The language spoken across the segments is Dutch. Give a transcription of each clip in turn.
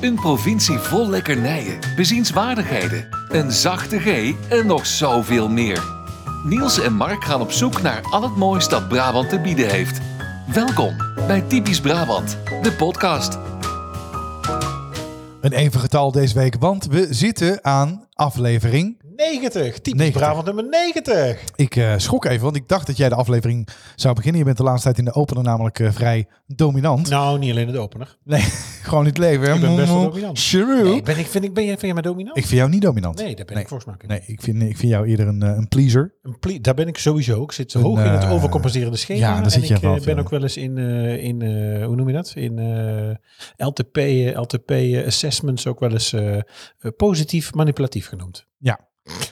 Een provincie vol lekkernijen, bezienswaardigheden, een zachte G en nog zoveel meer. Niels en Mark gaan op zoek naar al het moois dat Brabant te bieden heeft. Welkom bij Typisch Brabant, de podcast. Een even getal deze week, want we zitten aan aflevering. 90, typisch 90. Brabant nummer 90. Ik eh, schrok even, want ik dacht dat jij de aflevering zou beginnen. Je bent de laatste tijd in de opener namelijk eh, vrij dominant. Nou, niet alleen in de opener. Nee, gewoon in het leven. Ik ben best wel Moe, dominant. Nee, ben ik, vind ik, ben jij, vind jij mij dominant? Ik vind jou niet dominant. nee, daar ben nee. ik volgens mij. Nee, ik vind, ik vind jou eerder een, eh, een pleaser. Een plie- daar ben ik sowieso. Ik zit zo Een, hoog in het overcompenserende schema. ja, daar zit je ik wel ben ook wel eens in, in hoe noem je dat? In LTP, LTP assessments ook wel eens positief manipulatief genoemd.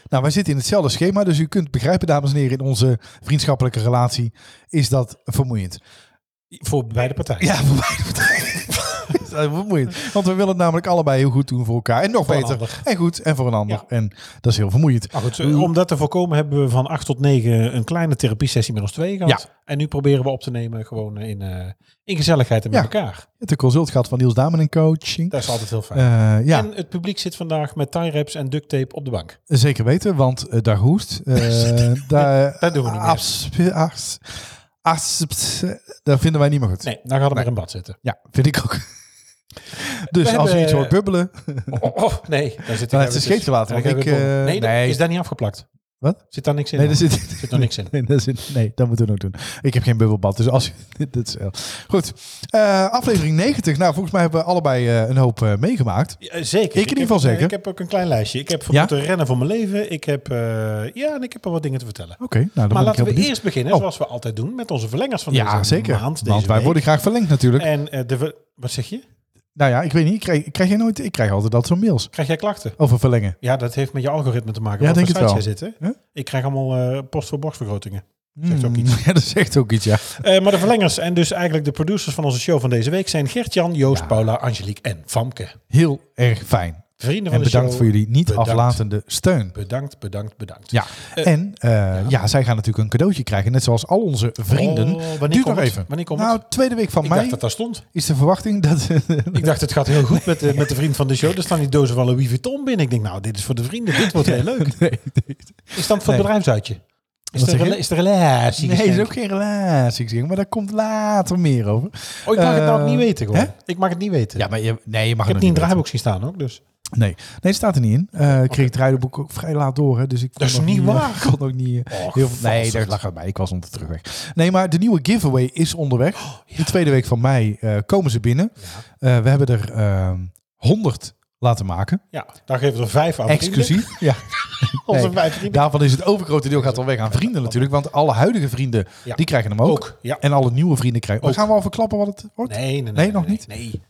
Nou, wij zitten in hetzelfde schema, dus u kunt begrijpen, dames en heren, in onze vriendschappelijke relatie is dat vermoeiend. Voor beide partijen. Ja, voor beide partijen. Is vermoeiend. Want we willen het namelijk allebei heel goed doen voor elkaar. En nog Voor beter. En goed, en voor een ander. Ja. En dat is heel vermoeiend. Goed, eh, om dat te voorkomen hebben we van 8 tot 9 een kleine therapiesessie met ons twee gehad. En nu proberen we op te nemen gewoon in, eh, in gezelligheid en met Ja. elkaar. Het een consult gehad van Niels Damen en Coaching. Dat is altijd heel fijn. Eh, ja, En het publiek zit vandaag met tie wraps en duct tape op de bank. zeker weten, want eh, daar hoest. eh, daar, Dat doen we niet meer. Abs- as- as- dat vinden wij niet meer goed. Nee, dan gaat het maar in bad zitten. Ja, vind ik ook. Dus We als u hebben- iets hoort bubbelen, Oh, oh, nee, daar zit scheet gelaten, want ik, eh, nee, is daar niet afgeplakt. Wat? Zit daar niks in? nee, daar zit, zit nog niks in. Nee, zit, nee, dat moeten we nog doen. Ik heb geen bubbelbad, dus als dat is, heel- goed. Eh, aflevering 90. Nou, volgens mij hebben we allebei eh, een hoop eh, meegemaakt. Ja, zeker. in ieder geval zeker. Ik heb ook een klein lijstje. Ik heb voor Ja? moeten rennen voor mijn leven. Ik heb, eh, ja, en ik heb al wat dingen te vertellen. Oké, nou dan maar ik laten we benieuwd. eerst beginnen, Oh. zoals we altijd doen, met onze verlengers van Ja, deze zeker. maand. Deze Want wij week. worden graag verlengd natuurlijk. En eh, de, wat zeg je? Nou ja, ik weet niet. Ik krijg, ik krijg je nooit. Ik krijg altijd dat zo'n mails Krijg jij klachten? over verlengen. Ja, dat heeft met je algoritme te maken. Ja, denk sites wel. jij zit, hè? Huh? Ik krijg allemaal eh, post voor borstvergrotingen. Zegt ook iets. Hmm, Ja, dat zegt ook iets, ja. Eh, maar de verlengers en dus eigenlijk de producers van onze show van deze week zijn Gert-Jan, Joost, Paula, Angelique en Famke. Heel erg fijn. Vrienden van En de bedankt show. voor jullie niet bedankt. aflatende steun. Bedankt, bedankt, bedankt. Ja, Eh, en eh, ja. zij gaan natuurlijk een cadeautje krijgen. Net zoals al onze vrienden. Oh, wanneer Duurt komt nog het? even. Wanneer komt nou, tweede week van Ik mei dacht dat dat stond. is de verwachting dat... Ik dacht, het gaat heel goed met de, met de vriend van de show. Er staan die dozen van Louis Vuitton binnen. Ik denk, nou, dit is voor de vrienden. Dit wordt heel leuk. nee, nee. Is dat voor het bedrijfsuitje? Is er, is er relatie? Nee, is ook geen relatie, maar daar komt later meer over. Oh, ik mag het nou ook Eh, niet weten gewoon. hè? Ik mag het niet weten. Ja, maar je, nee, je mag ik heb het niet weten. een draaiboek zien staan ook, dus. Nee, nee, het staat er niet in. Eh, ik kreeg het draaiboek ook vrij laat door, hè, dus ik kon Dat is niet eh, waar. Ik kon ook niet. eh, heel veel, nee, daar lag het bij. Ik was ondertussen terugweg. Nee, maar de nieuwe giveaway is onderweg. De tweede week van mei eh, komen ze binnen. Eh, we hebben er ehm 100 laten maken. Ja, daar geven we er vijf aan vrienden. Exclusief. Ja. Onze vijf vrienden. Daarvan is het overgrote deel gaat al weg aan vrienden natuurlijk. Want alle huidige vrienden, Ja. die krijgen hem ook. Ook, ja. En alle nieuwe vrienden krijgen... Ook. Gaan we al verklappen wat het wordt? Nee, nee, nee. Nee, nog nee, niet? Nee.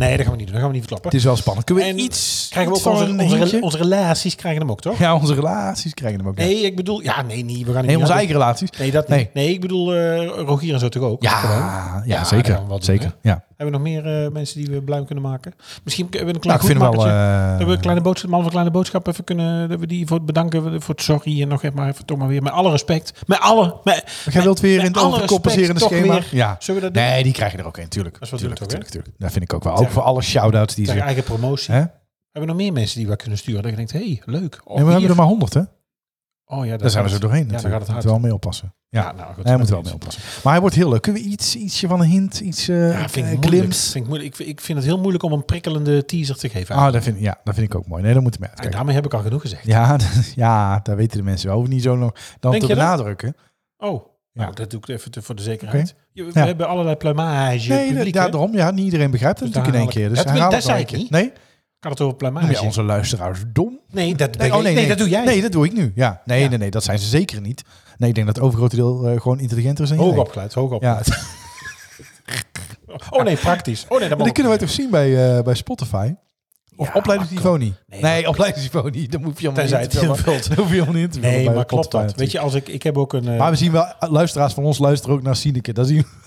Nee, dat gaan we niet doen. Dat gaan we niet verklappen. Het is wel spannend. Kunnen we En iets... krijgen we ook onze, onze, onze relaties krijgen hem ook, toch? Ja, onze relaties krijgen hem ook. ja. Nee, ik bedoel... Ja, nee, niet. We gaan niet Nee, onze eigen relaties. Nee, dat Nee. niet. Nee, ik bedoel eh, Rogier en zo toch ook? Ja, ja, zeker. doen, zeker. hè? Ja. Hebben we nog meer eh, mensen die we blij kunnen maken? Misschien hebben we een Nou, klein ik vind wel... Dat we een kleine boodschap, man van kleine boodschap even kunnen, dat we die voor het bedanken voor het sorry en nog even, maar even toch maar weer met alle respect, met alle, met, Jij wilt weer in het overcompenserende respect schema? Ja. Zullen we dat doen? Nee, die krijg je er ook in. Tuurlijk. Dat is wat tuurlijk, doen, toch, tuurlijk, tuurlijk. Dat vind ik ook wel. Ook voor alle shout-outs die ze... eigen promotie. Hè? Hebben we nog meer mensen die we kunnen sturen? Dat je denkt, hé, hey, leuk. Oh, Nee, we hebben er maar honderd, hè? Oh ja, Daar zijn we zo doorheen Ja, dan natuurlijk. gaat het hard. wel mee oppassen. Ja, Ja, nou goed. hij moet wel mee oppassen. Maar hij wordt heel leuk. Kunnen we iets, ietsje van een hint, iets eh Ja, vind ik eh, glimps? Vind ik, moeilijk. Ik, vind, ik vind het heel moeilijk om een prikkelende teaser te geven. Ah, dat vind, ja, dat vind ik ook mooi. Nee, daar moeten we uitkijken. daarmee heb ik al genoeg gezegd. Ja, ja, daar weten de mensen wel. Hoeven niet zo nog dan Denk te dat? benadrukken. Oh, Ja. nou, dat doe ik even voor de zekerheid. We Ja. hebben allerlei plumage Nee, publiek, ja, daarom. Ja, niet iedereen begrijpt het Dus natuurlijk in één keer. Dus dat- zei ik keer. Nee? Kan het over plumage? Je onze luisteraars dom? Nee, dat, Nee, oh, nee, nee, nee. dat doe jij. Nee, dat doe ik nu. Ja. Nee, Ja. nee, nee, dat zijn ze zeker niet. Nee, ik denk dat het overgrote deel eh, gewoon intelligenter is dan Hoog opgeleid, hoog Ja, opgeleid. Oh nee, praktisch. Oh nee, dat kunnen wij toch zien bij, eh, bij Spotify? Of Ja, opleidingsniveau niet? Nee, Nee, opleidingsniveau niet. Dan hoef je Tenzij niet het in te invult. Dan hoef je niet in te vullen Nee, maar klopt dat? Weet je, als ik, ik heb ook een... eh, Maar we zien wel, eh, luisteraars van ons luisteren ook naar Sineke. Dat zien we.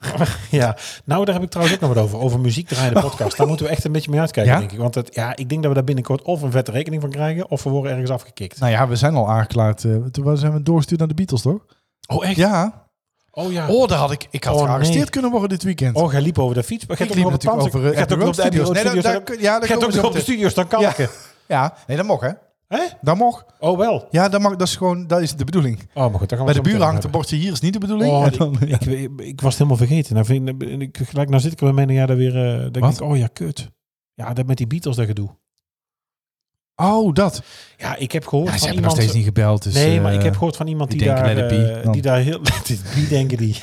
ja, nou daar heb ik trouwens ook nog wat over. Over muziek draaien de podcast. Daar moeten we echt een beetje mee uitkijken, Ja? denk ik. Want het, ja, ik denk dat we daar binnenkort of een vette rekening van krijgen... of we worden ergens afgekikt. Nou ja, we zijn al aangeklaard. eh, toen zijn we doorgestuurd naar de Beatles, toch? Oh echt? Ja. Oh ja. Oh, daar had ik, ik had Oh, gearresteerd nee. kunnen worden dit weekend. Oh, jij liep over de fiets. Maar ik liep hebt ook nog op natuurlijk de over Gaat ook op de Road Nee, Studios. daar- ja, daar Gaat ook op de meteen. studio staan kalken. Ja, nee, dat mag hè. Hè? Dat mag. Oh, wel. Ja, dat mag. Dat is gewoon, dat is de bedoeling. Oh, maar goed. daar gaan Bij we de zo meteen buren hangt een bordje hier is niet de bedoeling. Oh, dan- ik, ik, ik was het helemaal vergeten. Nou, vind, ik- gelijk, nou zit ik er bij mij ja, daar weer... eh dat ik Wat? denk, oh ja, kut. Ja, dat met die Beatles dat gedoe. Oh, dat. Ja, ik heb gehoord Ja, ze van hebben nog iemand... steeds niet gebeld. Dus, nee, maar ik eh, heb gehoord van iemand die, die daar... eh, dan. die daar heel... Wie denken die?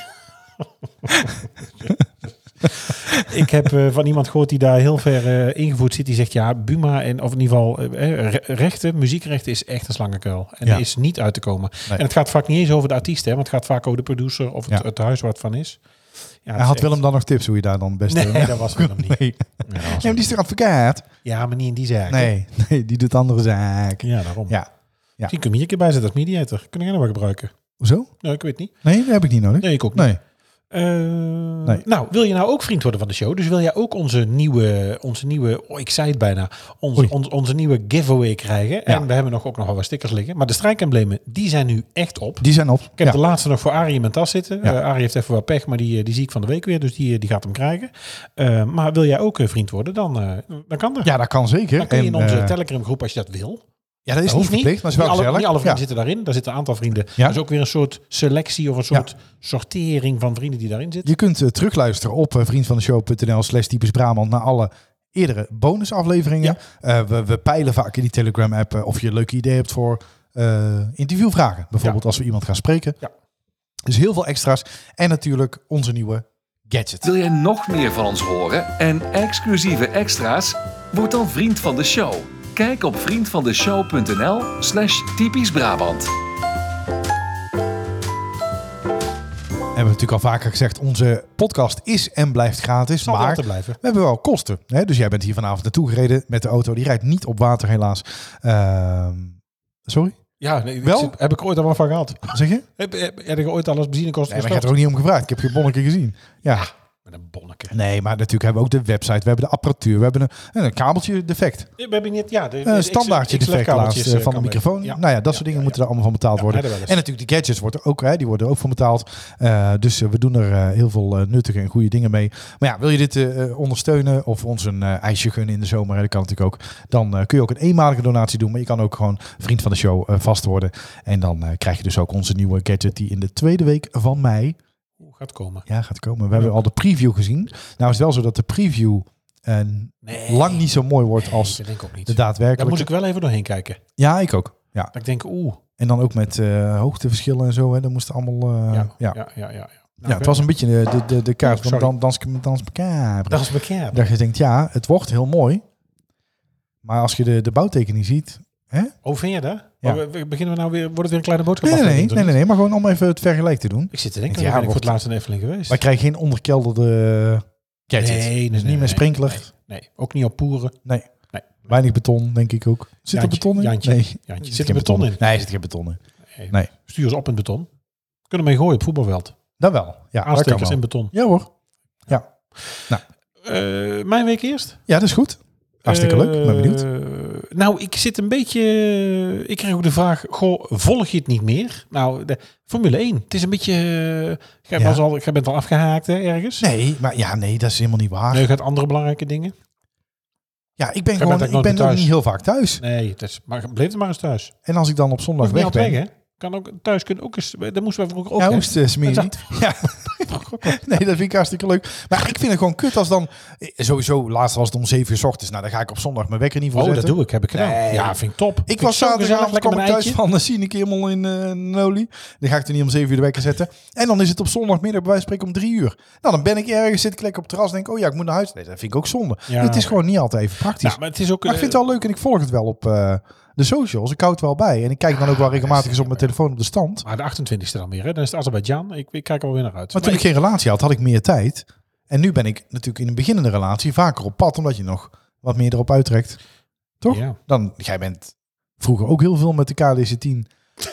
ik heb eh, van iemand gehoord die daar heel ver eh, ingevoerd zit. Die zegt, ja, Buma en... Of in ieder geval, re- rechten, muziekrechten is echt een slangenkuil. En Ja. er is niet uit te komen. Nee. En het gaat vaak niet eens over de artiest, hè. Want het gaat vaak over de producer of het, Ja. het huis waar het van is. Ja, Hij had Willem dan nog tips hoe je daar dan best... Nee, dat was Willem niet. Nee. Maar die is toch advocaat? Ja, maar niet in die zaak. Nee, nee, die doet andere zaken. Ja, daarom. Ja. Ja. Misschien kun je hier een keer bij zetten als mediator. Kun jij nog wel gebruiken? Hoezo? Nee, ik weet niet. Nee, dat heb ik niet nodig. Nee, ik ook niet. Nee. Eh, Nee. Nou, wil je nou ook vriend worden van de show? Dus wil jij ook onze nieuwe, onze nieuwe oh, ik zei het bijna, onze, onze nieuwe giveaway krijgen? En we hebben nog, ook nog wel wat stickers liggen. Maar de strijkemblemen, die zijn nu echt op. Die zijn op. Ik heb ja. de laatste nog voor Arie in mijn tas zitten. Ja. Eh, Arie heeft even wat pech, maar die, eh, die zie ik van de week weer. Dus die, die gaat hem krijgen. Maar wil jij ook vriend worden, dan, dan kan dat. ja, dat kan zeker. Dan kun je in onze Telegram groep als je dat wil. Ja, dat is Dat niet verplicht, maar is wel niet alle, niet alle vrienden Ja. zitten daarin. Daar zitten een aantal vrienden. Ja. Dat is ook weer een soort selectie of een soort sortering van vrienden die daarin zitten. Je kunt eh, terugluisteren op uh, vriendvandeshow.nl slash typisch Brabant naar alle eerdere bonusafleveringen. Eh, we, we peilen vaak in die Telegram-app of je een leuk idee hebt voor eh, interviewvragen. Bijvoorbeeld als we iemand gaan spreken. Ja. Dus heel veel extra's. En natuurlijk onze nieuwe gadget. Wil jij nog meer van ons horen en exclusieve extra's? Word dan vriend van de show. Kijk op vriendvandeshow.nl slash typisch Brabant. We hebben natuurlijk al vaker gezegd, onze podcast is en blijft gratis. Zal maar blijven. we hebben wel kosten. Hè? Dus jij bent hier vanavond naartoe gereden met de auto. Die rijdt niet op water helaas. Ehm, sorry? Ja, nee, ik Wel? zit- heb ik er ooit al wat van gehad. Zeg je? Heb, heb, heb ik ooit al als benzinekosten Nee, maar ik heb er ook niet om gevraagd. Ik heb je bonnetje gezien. Ja. Met een bonneke. Nee, maar natuurlijk hebben we ook de website. We hebben de apparatuur. We hebben een, een kabeltje defect. We hebben niet, ja, de, Een standaardje X- defect laatst eh, eh, van de microfoon. Ja. Nou ja, dat soort dingen moeten er allemaal van betaald worden. En natuurlijk de gadgets worden ook, hè, die worden ook van betaald. Eh, dus eh, we doen er eh, heel veel eh, nuttige en goede dingen mee. Maar ja, wil je dit eh, eh, ondersteunen of ons een eh, ijsje gunnen in de zomer, hè, dat kan natuurlijk ook. Dan eh, kun je ook een eenmalige donatie doen. Maar je kan ook gewoon vriend van de show eh, vast worden. En dan eh, krijg je dus ook onze nieuwe gadget die in de tweede week van mei gaat komen? ja, gaat komen. We hebben al de preview gezien. Nou is het wel zo dat de preview eh, Nee. lang niet zo mooi wordt als denk ik ook niet. de Daar daadwerkelijke. moet ik wel even doorheen kijken. Ja, ik ook. Ja. Dat ik denk, oeh. En dan ook met eh, hoogteverschillen en zo. Hè. Dat moest allemaal... eh, ja, Ja, ja. ja, ja. ja, ja. het was een beetje de, de, de, de kaart Oh, van sorry. dan, dans, dans. Dat je denkt, ja, het wordt heel mooi. Maar als je de, de bouwtekening ziet... Hè? Hoe vind je dat? Ja. Oh, we- we- beginnen we nou weer, wordt het weer een kleine boodschap? Nee, nee, nee, nee, nee, toch nee. Maar gewoon om even het vergelijk te doen. Ik zit te denken, Ja, ja, ben ik voor het laatst in Efteling geweest. Wij krijgen geen onderkelderde gadget. Nee, nee, dus niet meer sprinkler. Nee, ook niet op poeren. Nee. Nee. Weinig beton, denk ik ook. Zit er beton in? Jantje, nee. Jantje. Zit er beton in? Nee, zit geen beton in. Nee. Nee. Stuur ze op in beton. Kunnen mee gooien op voetbalveld. Dat wel. Ja, Aanstekers wel. in beton. Ja hoor. Eh, mijn week eerst. Ja, dat is goed. Hartstikke leuk. Ben benieuwd. Nou, ik zit een beetje... Ik kreeg ook de vraag, goh, volg je het niet meer? Nou, de Formule 1. Het is een beetje... eh, jij, Ja. al, jij bent al afgehaakt hè, ergens. Nee, maar ja, nee, dat is helemaal niet waar. Nee, je gaat andere belangrijke dingen. Ja, ik ben bent gewoon, ik ben ook thuis. niet heel vaak thuis. Nee, het is, maar bleef het maar eens thuis. En als ik dan op zondag weg ben. weg, hè? Kan ook thuis kunnen ook eens... Dat moesten we vroeger ook, ja, hoest uh. Ja. nee, dat vind ik hartstikke leuk. Maar ik vind het gewoon kut als dan... eh, Sowieso, laatst was het om 7 uur s ochtends. Nou, dan ga ik op zondag mijn wekker niet voor Oh, dat doe ik. Heb ik gedaan. Nee. Ja, vind ik top. Ik Vind was zaterdagavond, lekker kwam ik thuis van, dan zie ik helemaal in uh, een olie. Dan ga ik er niet om 7 uur de wekker zetten. En dan is het op zondagmiddag bij wijze van spreken om 3 uur. Nou, dan ben ik ergens, zit ik lekker op het terras en denk oh ja, ik moet naar huis. Nee, dat vind ik ook zonde. Ja. Het is gewoon niet altijd even praktisch. Nou, maar het is ook... Maar ik vind het wel leuk en ik volg het wel op eh, de socials. Ik hou het wel bij. En ik kijk dan ook wel regelmatig eens op mijn telefoon op de stand. Maar de 28e dan weer, hè? Dan is het Azerbeidzjan. Ik, ik kijk er wel weer naar uit. Maar toen ik geen relatie had, had ik meer tijd. En nu ben ik natuurlijk in een beginnende relatie vaker op pad, omdat je nog wat meer erop uittrekt. Toch? Ja. Dan, jij bent vroeger ook heel veel met de KDC 10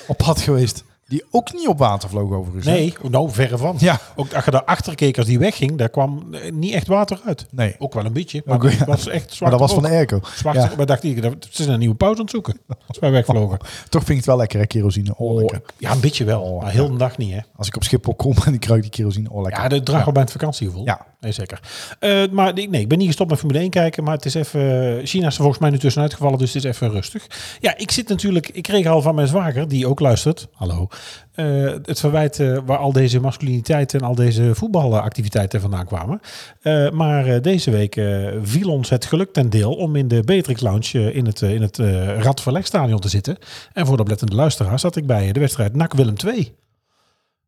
op pad geweest. Die ook niet op water vloog overigens. hè? Nee, nou, verre van. Ja. Ook als je daar achter keek als die wegging, daar kwam eh, niet echt water uit. Nee. Ook wel een beetje, maar ja. was echt. Maar dat was van de airco. Ja. maar dacht ik, dat- ze zijn een nieuwe pauze aan het zoeken. Als wij wegvlogen. Toch vind ik het wel lekker, hè, kerosine. Oh, Oh, lekker. ja, een beetje wel, Oh, maar heel de dag niet, hè. Als ik op Schiphol kom en ik ruik die kerosine, oh lekker. Ja, dat draagt wel bij het vakantiegevoel. Ja. Nee, zeker. Eh, maar nee, ik ben niet gestopt met Formule 1 kijken, maar het is even... China is er volgens mij nu tussenuit gevallen, dus het is even rustig. Ja, ik zit natuurlijk... Ik kreeg al van mijn zwager, die ook luistert, hallo, eh, het verwijt eh, waar al deze masculiniteit en al deze voetbalactiviteiten vandaan kwamen. Eh, maar deze week viel ons het geluk ten deel om in de Beatrix Lounge in het, in het Radverlegstadion te zitten. En voor de oplettende luisteraar zat ik bij de wedstrijd NAC Willem II.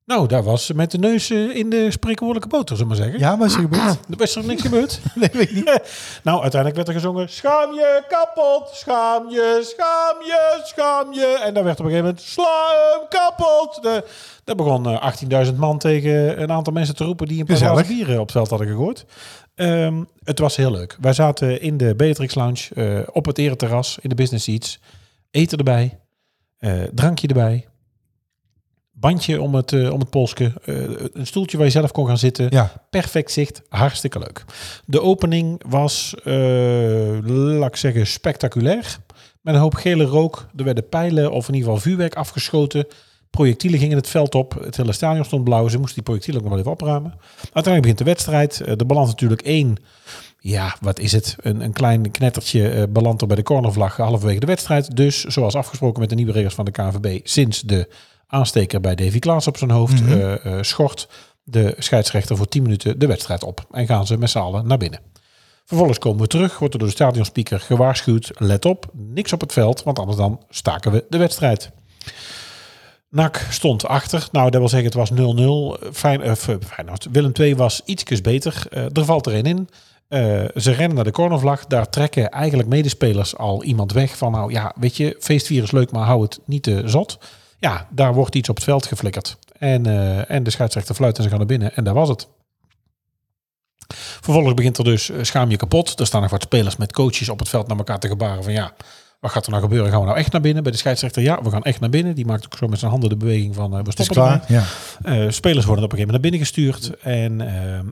Nou, daar was met de neus eh, in de spreekwoordelijke boter, zullen we maar zeggen. Ja, maar is er gebeurd? Er is er niks gebeurd. Nee, weet ik niet. nou, uiteindelijk werd er gezongen: Schaam je kapot, schaam je, schaam je, schaam je. En dan werd op een gegeven moment: Sla hem kapot. De, daar begon eh, 18.000 man tegen een aantal mensen te roepen die een paar glazen bieren op het veld hadden gegooid. Ehm, het was heel leuk. Wij zaten in de Beatrix Lounge eh, op het ereterras in de business seats. Eten erbij, drankje erbij. Bandje om het, eh, om het polsje. eh, een stoeltje waar je zelf kon gaan zitten Ja, perfect zicht, hartstikke leuk. De opening was, eh, laat ik zeggen, spectaculair. Met een hoop gele rook. Er werden pijlen of in ieder geval vuurwerk afgeschoten. Projectielen gingen het veld op. Het hele stadion stond blauw. Ze moesten die projectielen ook nog wel even opruimen. Uiteindelijk begint de wedstrijd. De balans natuurlijk één. Ja, wat is het? Een, een klein knettertje eh belandt er bij de cornervlag halverwege de wedstrijd. Dus zoals afgesproken met de nieuwe regels van de KNVB sinds de aansteker bij Davy Klaas op zijn hoofd Mhm. eh, eh, schort de scheidsrechter voor 10 minuten de wedstrijd op. En gaan ze met z'n allen naar binnen. Vervolgens komen we terug, wordt er door de stadionspeaker gewaarschuwd. Let op, niks op het veld, want anders dan staken we de wedstrijd. NAC stond achter. Nou, dat wil zeggen, het was 0-0. Fijn, eh, Feyenoord. Willem II was ietsjes beter. Er valt er een in. Ze rennen naar de cornervlag. Daar trekken eigenlijk medespelers al iemand weg. Van nou ja, weet je, feestvier is leuk, maar hou het niet te zot. Ja, daar wordt iets op het veld geflikkerd. En, eh, en de scheidsrechter fluit en ze gaan naar binnen. En daar was het. Vervolgens begint er dus eh, schaam je kapot. Er staan nog wat spelers met coaches op het veld naar elkaar te gebaren van ja, wat gaat er nou gebeuren? Gaan we nou echt naar binnen? Bij de scheidsrechter, ja, we gaan echt naar binnen. Die maakt ook zo met zijn handen de beweging van eh, we stoppen klaar. Ja. Spelers worden op een gegeven moment naar binnen gestuurd. En,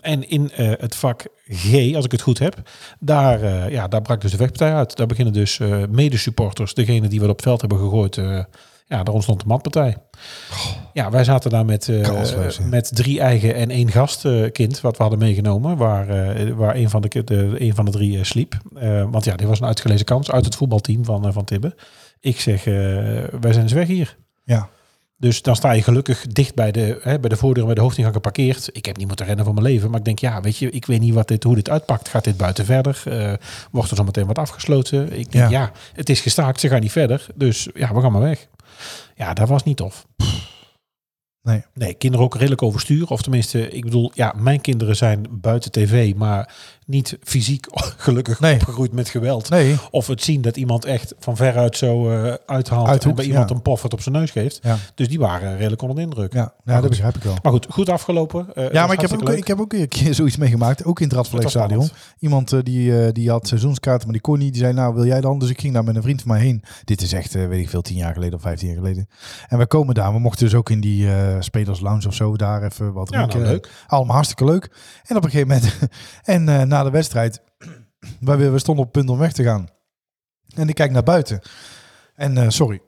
en in het vak G, als ik het goed heb, daar, ja, daar brak dus de vechtpartij uit. Daar beginnen dus medesupporters, degene die wat op het veld hebben gegooid. Eh, ja, daar ontstond de matpartij. Ja, wij zaten daar met, eh, met drie eigen en één gastkind, wat we hadden meegenomen, waar, eh, waar een, van de, de, een van de drie eh, sliep. Eh, want ja, dit was een uitgelezen kans uit het voetbalteam van, eh, van Tibbe. Ik zeg, eh, wij zijn eens weg hier. Ja. Dus dan sta je gelukkig dicht bij de, hè, bij de voordeur bij de hoofdingang geparkeerd. Ik heb niet moeten rennen voor mijn leven. Maar ik denk, ja, weet je, ik weet niet wat dit, hoe dit uitpakt. Gaat dit buiten verder? Eh, wordt er zo meteen wat afgesloten? Ik denk, Ja. ja. het is gestaakt. Ze gaan niet verder. Dus ja, we gaan maar weg. Ja, dat was niet tof. Nee. Nee, kinderen ook redelijk overstuur. Of tenminste, ik bedoel, ja, mijn kinderen zijn buiten tv, maar niet fysiek gelukkig Nee. opgegroeid met geweld. Nee. Of het zien dat iemand echt van veruit zo eh uithaalt Uithoekt, en bij iemand ja. een poffert op zijn neus geeft. Ja. Dus die waren redelijk onder de indruk. Ja, ja dat begrijp ik wel. Maar goed, goed afgelopen. Eh, Ja, maar ik heb, ook, leuk. ik heb ook een keer zoiets meegemaakt. Ook in het Radverlegstadion. Iemand eh, die, die had seizoenskaarten, maar die kon niet. Die zei, nou wil jij dan? Dus ik ging daar met een vriend van mij heen. Dit is echt, weet ik veel, tien jaar geleden of vijftien jaar geleden. En we komen daar. We mochten dus ook in die spelers lounge of zo daar even wat Ja, drinken. nou, leuk. Allemaal hartstikke leuk. En op een gegeven moment, en na de wedstrijd, wij, we stonden op punt om weg te gaan. En ik kijk naar buiten. En eh, sorry.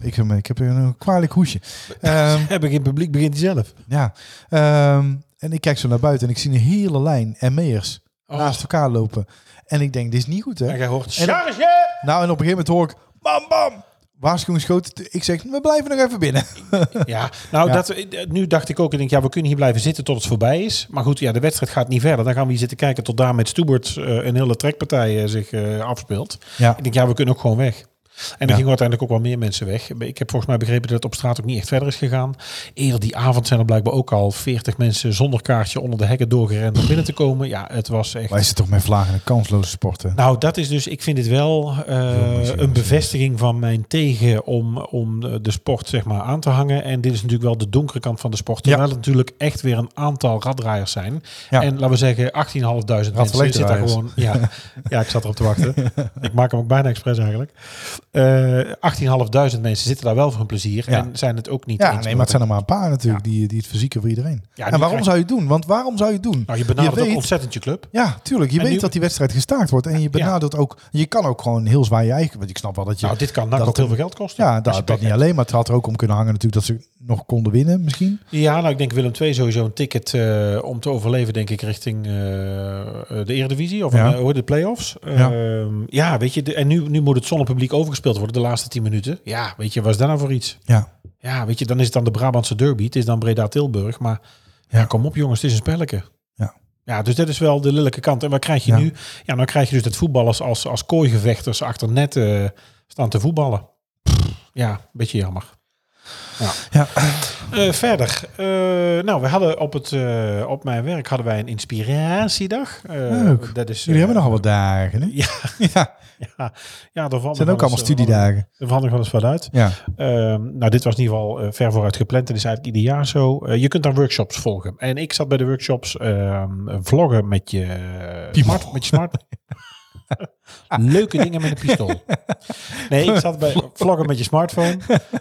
Ik, heb- ik heb een kwalijk hoesje. Heb ik in het publiek begint hij zelf. ja, ehm, en ik kijk zo naar buiten en ik zie een hele lijn ME'ers Oh. naast elkaar lopen. En ik denk, dit is niet goed, hè? En jij hoort, En- charge! Nou, en op een gegeven moment hoor ik, bam, bam, waarschuwingsschoten. Ik zeg, we blijven nog even binnen. Ja, nou, Ja. Dat, eh, nu dacht ik ook, ik denk, ja, we kunnen hier blijven zitten tot het voorbij is. Maar goed, ja, de wedstrijd gaat niet verder. Dan gaan we hier zitten kijken tot daar met Stubert eh, een hele trekpartij eh, zich afspeelt. Ja, Ik denk, ja, we kunnen ook gewoon weg. En er Ja. gingen uiteindelijk ook wel meer mensen weg. Ik heb volgens mij begrepen dat het op straat ook niet echt verder is gegaan. Eerder die avond zijn er blijkbaar ook al 40 mensen zonder kaartje onder de hekken doorgerend om binnen te komen. Ja, het was echt... wij zitten toch met vlagen en kansloze sporten. Nou, dat is dus, ik vind dit wel eh, Jongens, een bevestiging van mijn tegen om, om de sport zeg maar aan te hangen. En dit is natuurlijk wel de donkere kant van de sport. Ja. Terwijl het natuurlijk echt weer een aantal raddraaiers zijn. Ja. En laten we zeggen, 18.500 mensen zitten daar gewoon. Ja, ja, ik zat erop te wachten. ik maak hem ook bijna expres eigenlijk. Eh 18.500 mensen zitten daar wel voor hun plezier. Ja. En zijn het ook niet Ja, eens nee, maar het zijn er maar een paar natuurlijk die, die het verzieken voor iedereen. Ja, en waarom zou je het doen? Want waarom zou je het doen? Nou, je benadert Je ook ontzettend je club. Ja, tuurlijk. Je En weet nu- dat die wedstrijd gestaakt wordt. En je benadeelt ook... Je kan ook gewoon heel zwaar je eigen... Want ik snap wel dat je... Nou, dit kan dat ook heel veel geld kosten. ja, dat, dat niet alleen. Maar het had er ook om kunnen hangen natuurlijk dat ze nog konden winnen misschien. Ja, nou, ik denk Willem II sowieso een ticket eh, om te overleven, denk ik, richting eh, de Eredivisie of Ja. een, heet het, play-offs. Ja. Ehm, ja, weet je, de- en nu, nu moet het zonder publiek overgespeeld worden, de laatste 10 minuten. Ja, weet je, wat is dat nou voor iets? Ja. Ja, weet je, dan is het dan de Brabantse derby, het is dan Breda-Tilburg, maar ja, kom op jongens, het is een spelletje. Ja. Ja, dus dat is wel de lelijke kant. En wat krijg je nu? Ja, dan krijg je dus dat voetballers als, als kooigevechters achter net eh, staan te voetballen. Ja, een beetje jammer. Ja. Eh, verder, eh, nou, we hadden op, het, eh, op mijn werk hadden wij een inspiratiedag. Leuk. Dat is, Jullie hebben nogal wat dagen, hè? Ja, Ja, ja, ja, er zijn ook allemaal studiedagen. Er nog wel eens wat uit. Ja. Ehm, nou, dit was in ieder geval ver vooruit gepland. Dat is eigenlijk ieder jaar zo. Je kunt dan workshops volgen. En ik zat bij de workshops ehm, vloggen met je smart. Met je smart. Leuke dingen met een pistool. Nee, ik zat bij vloggen met je smartphone.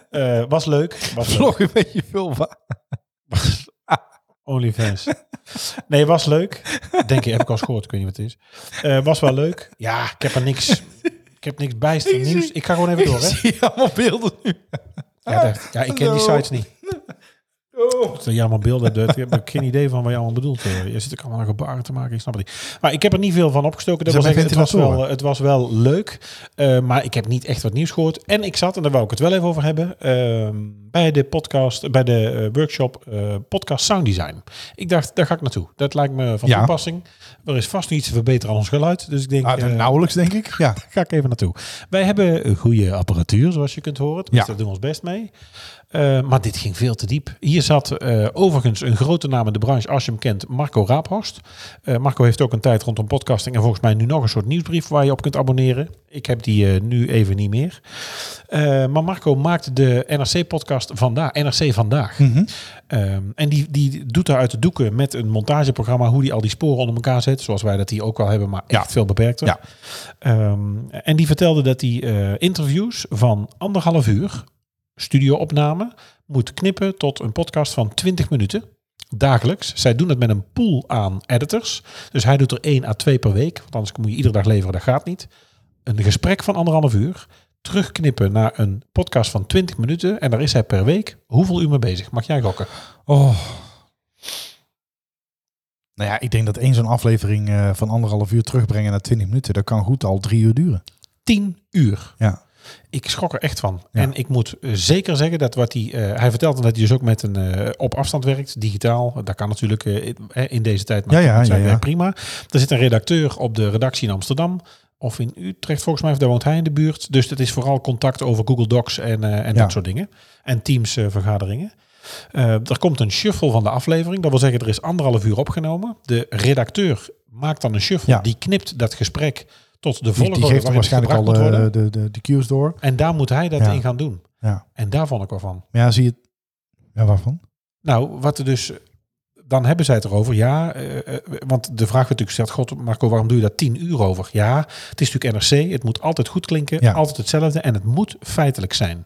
Eh, was leuk. Was leuk. Vlog een beetje veel OnlyFans. Nee, was leuk. Denk je, heb ik al gehoord. Ik weet niet wat het is. Eh, was wel leuk. Ja, ik heb er niks... Ik heb niks bijster nieuws. Ik ga gewoon even door, hè? Ik zie allemaal beelden nu. Ja, dat- ja, ik ken die sites niet. Dat je allemaal beelden. Ik heb ook geen idee van wat je allemaal bedoelt. Eh, Je zit ook allemaal gebaren te maken. Ik snap het niet. Maar ik heb er niet veel van opgestoken. Dat zeggen, het was, wel, ventilatoren. het was wel leuk. Eh, maar ik heb niet echt wat nieuws gehoord. En ik zat, en daar wou ik het wel even over hebben, ehm, bij de podcast, bij de eh, workshop eh, podcast sound design. Ik dacht, daar ga ik naartoe. Dat lijkt me van Ja. toepassing. Er is vast nog iets te verbeteren aan ons geluid. Dus ik denk, Ah, eh, nauwelijks, denk ik. Ja. ga ik even naartoe. Wij hebben een goede apparatuur, zoals je kunt horen. Dus Ja. daar doen we ons best mee. Eh, maar dit ging veel te diep. Hier zat eh, overigens een grote naam in de branche, als je hem kent, Marco Raaphorst. Eh, Marco heeft ook een tijd rondom podcasting en volgens mij nu nog een soort nieuwsbrief waar je op kunt abonneren. Ik heb die nu even niet meer. Maar Marco maakt de NRC-podcast vandaag, NRC Vandaag. Mhm. Ehm, en die, die doet daar uit de doeken met een montageprogramma hoe die al die sporen onder elkaar zet. Zoals wij dat hier ook wel hebben, maar echt Ja. veel beperkter. Ja. Ehm, en die vertelde dat hij interviews van anderhalf uur, studioopname, moet knippen tot een podcast van 20 minuten. Dagelijks. Zij doen het met een pool aan editors. Dus hij doet er 1 à 2 per week. Want anders moet je iedere dag leveren, dat gaat niet. Een gesprek van anderhalf uur. Terugknippen naar een podcast van 20 minuten. En daar is hij per week hoeveel uur mee bezig? Mag jij gokken? Oh. Nou ja, ik denk dat één zo'n aflevering eh, van anderhalf uur terugbrengen naar 20 minuten, dat kan goed al drie uur duren. 10 uur. Ja. Ik schrok er echt van. Ja. En ik moet eh, zeker zeggen dat wat hij... eh, hij vertelt dat hij dus ook met een eh, op afstand werkt, digitaal. Dat kan natuurlijk in- deze tijd, maar Ja, ja, ja, prima. Er zit een redacteur op de redactie in Amsterdam. Of in Utrecht volgens mij, of daar woont hij in de buurt. Dus dat is vooral contact over Google Docs en, en Ja. dat soort dingen. En Teams vergaderingen. Eh, er komt een shuffle van de aflevering. Dat wil zeggen, er is anderhalf uur opgenomen. De redacteur maakt dan een shuffle. Ja. Die knipt dat gesprek tot de Die, volgorde die geeft het waarschijnlijk al worden. de, de, de, de cues door. En daar moet hij dat Ja. in gaan doen. Ja. En daar vond ik wel van. Ja, zie je. Ja, waarvan? Nou, wat er dus... Dan hebben zij het erover, ja. eh, eh, want de vraag werd natuurlijk gesteld... God, Marco, waarom doe je daar tien uur over? Ja, het is natuurlijk NRC. Het moet altijd goed klinken. Ja. Altijd hetzelfde. En het moet feitelijk zijn.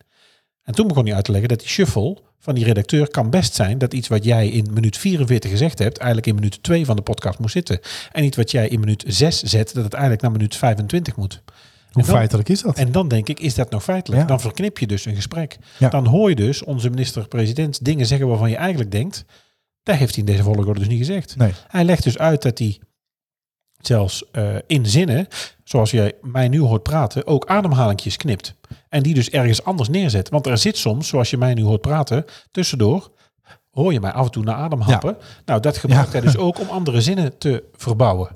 En toen begon hij uit te leggen dat die shuffle van die redacteur kan best zijn dat iets wat jij in minuut 44 gezegd hebt, eigenlijk in minuut 2 van de podcast moet zitten. En iets wat jij in minuut 6 zet, dat het eigenlijk naar minuut 25 moet. Hoe dan- feitelijk is dat? En dan denk ik, is dat nog feitelijk? Ja. Dan verknip je dus een gesprek. Ja. Dan hoor je dus onze minister-president dingen zeggen waarvan je eigenlijk denkt, dat heeft hij in deze volgorde dus niet gezegd. Nee. Hij legt dus uit dat hij zelfs eh, in zinnen, zoals jij mij nu hoort praten, ook ademhalingjes knipt. En die dus ergens anders neerzet. Want er zit soms, zoals je mij nu hoort praten, tussendoor hoor je mij af en toe naar adem happen. Nou, dat gebruikt Ja. hij dus ook om andere zinnen te verbouwen.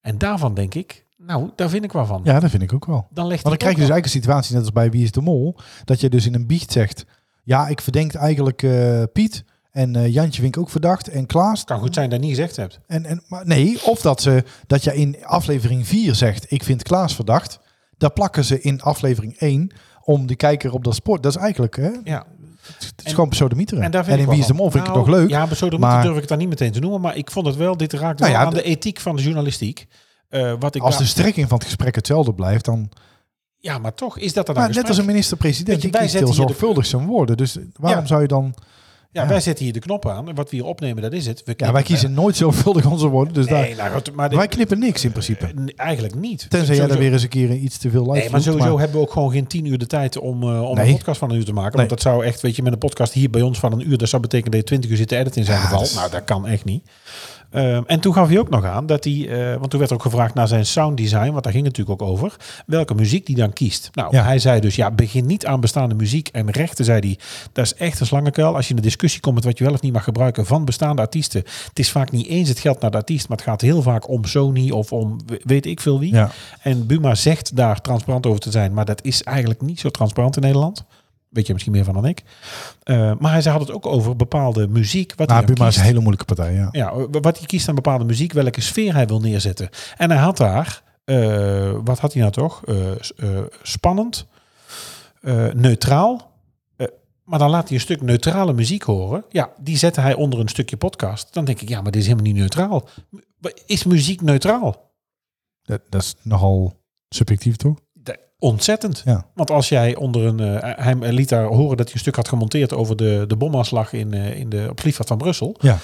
En daarvan denk ik, nou, daar vind ik wel van. Ja, dat vind ik ook wel. Dan legt Want dan krijg je dus eigenlijk een situatie, net als bij Wie is de Mol, dat je dus in een biecht zegt, ja, ik verdenk eigenlijk eh, Piet en eh, Jantje vind ik ook verdacht en Klaas. kan goed zijn dat je niet gezegd hebt. En, en, maar nee, of dat, ze, dat je in aflevering 4 zegt, ik vind Klaas verdacht. Daar plakken ze in aflevering 1 om die kijker op dat sport. Dat is eigenlijk, hè, het Ja. is En- gewoon pseudemieteren. En, daar En, vind in Wie is de. Mol vind ik het Nou, nog leuk. Ja, maar zo maar- durf ik het dan niet meteen te noemen. Maar ik vond het wel, dit raakt Nou ja, aan de de- ethiek van de journalistiek. Eh, wat ik Als de strekking van het gesprek hetzelfde blijft, dan... Ja, maar toch is dat dan Maar net als een minister-president, die kiest heel de- zorgvuldig zijn woorden. Dus waarom Ja. zou je dan... Ja, Ja. wij zetten hier de knop aan. En wat we hier opnemen, dat is het. We Ja, wij kiezen nooit zorgvuldig onze woorden. Dus Nee, daar, nou, maar wij knippen niks in principe. eh, eigenlijk niet. Tenzij jij daar weer eens een keer iets te veel live Nee, maar sowieso hebben we ook gewoon geen tien uur de tijd om, eh, om Nee. een podcast van een uur te maken. Nee. Want dat zou echt, weet je, met een podcast hier bij ons van een uur, dat zou betekenen dat je twintig uur zit te editen in zijn Ja, geval. is- Nou, dat kan echt niet. Ehm, en toen gaf hij ook nog aan dat hij, eh, want toen werd ook gevraagd naar zijn sounddesign, want daar ging het natuurlijk ook over, welke muziek die dan kiest. Nou, Ja. hij zei dus, ja, begin niet aan bestaande muziek. En rechten zei hij, dat is echt een slangenkuil. Als je in de discussie komt met wat je wel of niet mag gebruiken van bestaande artiesten. Het is vaak niet eens het geld naar de artiest, maar het gaat heel vaak om Sony of om we- weet ik veel wie. Ja. En Buma zegt daar transparant over te zijn, maar dat is eigenlijk niet zo transparant in Nederland. Weet je misschien meer van dan ik. Eh, maar hij had het ook over bepaalde muziek. Wat Nou, hij Buma is een kiest. hele moeilijke partij, ja. Ja, wat hij kiest aan bepaalde muziek, welke sfeer hij wil neerzetten. En hij had daar, eh, wat had hij nou toch? Eh, eh, spannend, eh, neutraal. Eh, maar dan laat hij een stuk neutrale muziek horen. Ja, die zette hij onder een stukje podcast. Dan denk ik, ja, maar dit is helemaal niet neutraal. Is muziek neutraal? Dat, dat is nogal subjectief, toch? Ontzettend. Ja. Want als jij onder een... eh, hij liet daar horen dat hij een stuk had gemonteerd over de, de bomaanslag in, eh, in de, op het vliegveld van Brussel. Ja.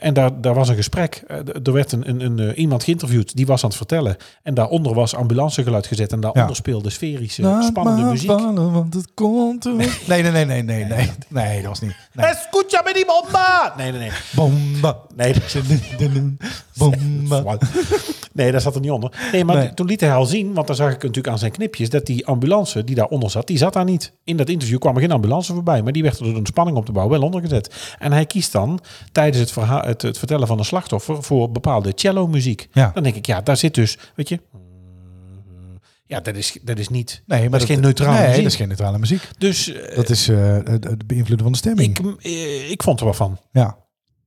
En daar, daar was een gesprek. Eh, Er werd een, een, een, eh, iemand geïnterviewd, die was aan het vertellen. En daaronder was ambulancegeluid gezet. En daaronder Ja. speelde sferische, Laat spannende muziek. vallen, want het komt Nee, nee, nee, nee, nee, nee. Nee, dat was niet. Nee. Escucha me die bomba! Nee, nee, nee. Bomba. Nee, Bomba. nee, daar zat er niet onder. Nee, maar Nee. toen liet hij al zien, want dan zag ik natuurlijk aan zijn knipjes, dat die ambulance die daaronder zat, die zat daar niet. In dat interview kwam er geen ambulance voorbij, maar die werd er door een spanning op de bouw wel ondergezet. En hij kiest dan tijdens het, verhaal, het, het vertellen van een slachtoffer voor bepaalde cello muziek. Ja. Dan denk ik, ja, daar zit dus, weet je... Ja, dat is, dat is niet. Nee, maar dat is geen neutrale nee, muziek. dat is geen neutrale muziek. Dus eh, Dat is eh, het, het beïnvloeden van de stemming. ik, eh, ik vond er wel van. ja.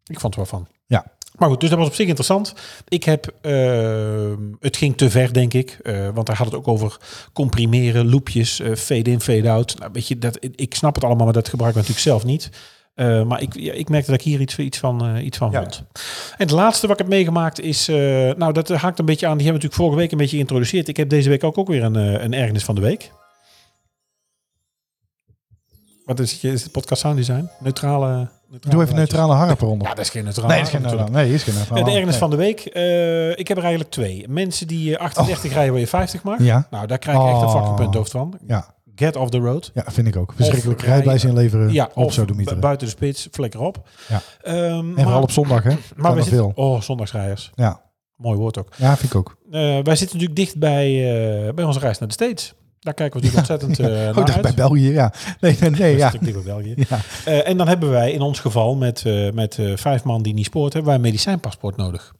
Ik vond er wel van. Ja. Maar goed, dus dat was op zich interessant. Ik heb, eh, het ging te ver, denk ik. eh, want hij had het ook over comprimeren, loopjes, eh, fade in, fade out. Nou, weet je, dat, ik snap het allemaal, maar dat gebruik ik natuurlijk zelf niet. Eh, maar ik, ja, ik merkte dat ik hier iets, iets van, eh, iets van Ja. vond. En het laatste wat ik heb meegemaakt is... eh, nou, dat haakt een beetje aan. Die hebben we natuurlijk vorige week een beetje geïntroduceerd. Ik heb deze week ook, ook weer een, een ergernis van de week. Wat is het? Is het podcast sound design? Neutrale... neutrale Doe even neutrale harp eronder. Ja, dat is geen neutrale. nee, dat is geen neutrale. Nee, is geen neutrale. De ergernis Nee. van de week. ik heb er eigenlijk twee. Mensen die eh, 38 rijden waar je 50 mag. Ja. Nou, daar krijg ik echt een Oh. fucking punthoofd van. Ja. Get off the road. ja, vind ik ook. Verschrikkelijk Of rijbewijs inleveren Ja, op sodemieteren. bu- buiten de spits, flikker op. Ja. Ehm, En vooral op zondag, hè? maar Maar we zitten, veel. Oh, zondagsrijders. Ja. Mooi woord ook. ja, vind ik ook. Eh, wij zitten natuurlijk dicht bij, eh, bij onze reis naar de States. Daar kijken we natuurlijk ontzettend eh Oh, naar uit. bij België, ja. Nee, nee, nee, ja. Restrictief bij België. ja. En dan hebben wij in ons geval met, met vijf man die niet spoort, hebben wij een medicijnpaspoort nodig.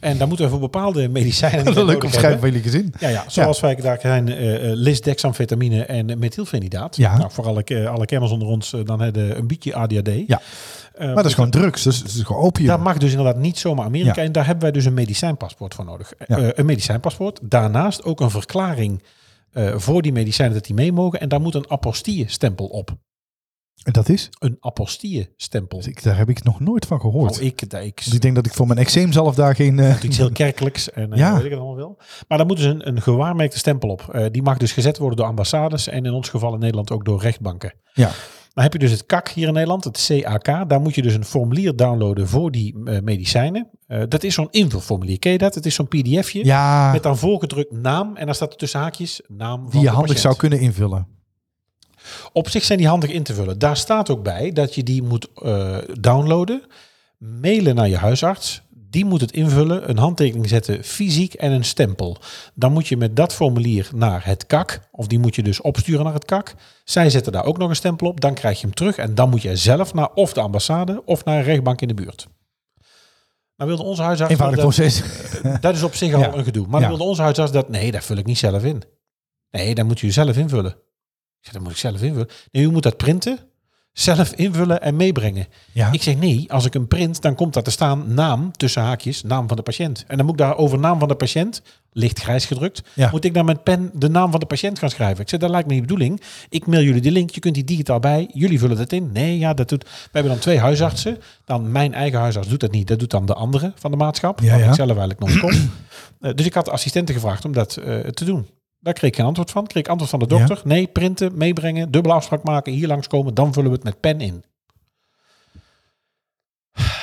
En daar moeten we voor bepaalde medicijnen Dat leuk omschrijven van jullie gezin. Ja, ja, zoals wij daar zijn uh, lisdexamfetamine en methylfenidaat. Ja. Nou, voor alle, eh, alle kenners onder ons, eh, dan hebben een beetje ADHD. Ja. Eh, Maar dat is gewoon drugs. Dus het is gewoon opium. dat mag dus inderdaad niet zomaar Amerika. Ja. En daar hebben wij dus een medicijnpaspoort voor nodig. Ja. Eh, een medicijnpaspoort. Daarnaast ook een verklaring eh, voor die medicijnen dat die mee mogen. En daar moet een apostille-stempel op. En dat is? Een apostille-stempel. Dus ik, daar heb ik nog nooit van gehoord. Nou, ik, dat- ik, Want ik denk dat ik voor mijn eczeemzalf daar geen... eh, iets heel kerkelijks en eh, Ja. weet ik het allemaal wel. Maar daar moet dus een, een gewaarmerkte stempel op. Eh, die mag dus gezet worden door ambassades en in ons geval in Nederland ook door rechtbanken. Ja. Dan heb je dus het CAC hier in Nederland, het CAK. Daar moet je dus een formulier downloaden voor die medicijnen. Dat is zo'n invulformulier. Ken je dat? Het is zo'n pdfje ja, met dan voorgedrukt naam. En dan staat er tussen haakjes naam van die je handig patiënt. zou kunnen invullen. Op zich zijn die handig in te vullen. Daar staat ook bij dat je die moet eh, downloaden, mailen naar je huisarts. Die moet het invullen, een handtekening zetten, fysiek en een stempel. Dan moet je met dat formulier naar het KAK, of die moet je dus opsturen naar het KAK. Zij zetten daar ook nog een stempel op, dan krijg je hem terug en dan moet je zelf naar of de ambassade of naar een rechtbank in de buurt. Nou wilde onze huisarts... Eenvoudig dat, proces. dat is op zich al Ja. een gedoe. Maar Ja. wilde onze huisarts dat... Nee, dat vul ik niet zelf in. Nee, dat moet je zelf invullen. Zeg, dat moet ik zelf invullen. Nee, u moet dat printen, zelf invullen en meebrengen. Ja. Ik zeg, nee, als ik een print, dan komt daar te staan naam, tussen haakjes, naam van de patiënt. En dan moet ik daar over naam van de patiënt, licht grijs gedrukt, Ja. moet ik dan met pen de naam van de patiënt gaan schrijven. Ik zeg, dat lijkt me niet de bedoeling. Ik mail jullie de link, je kunt die digitaal bij, jullie vullen dat in. Nee, ja, dat doet... We hebben dan twee huisartsen. Dan mijn eigen huisarts doet dat niet, dat doet dan de andere van de maatschap. Ja, waar ja. ik zelf eigenlijk nog kom. Eh, dus ik had de assistenten gevraagd om dat eh, te doen. Daar kreeg ik geen antwoord van. Kreeg ik antwoord van de dokter. Nee, printen, meebrengen, dubbele afspraak maken, hier langskomen. Dan vullen we het met pen in.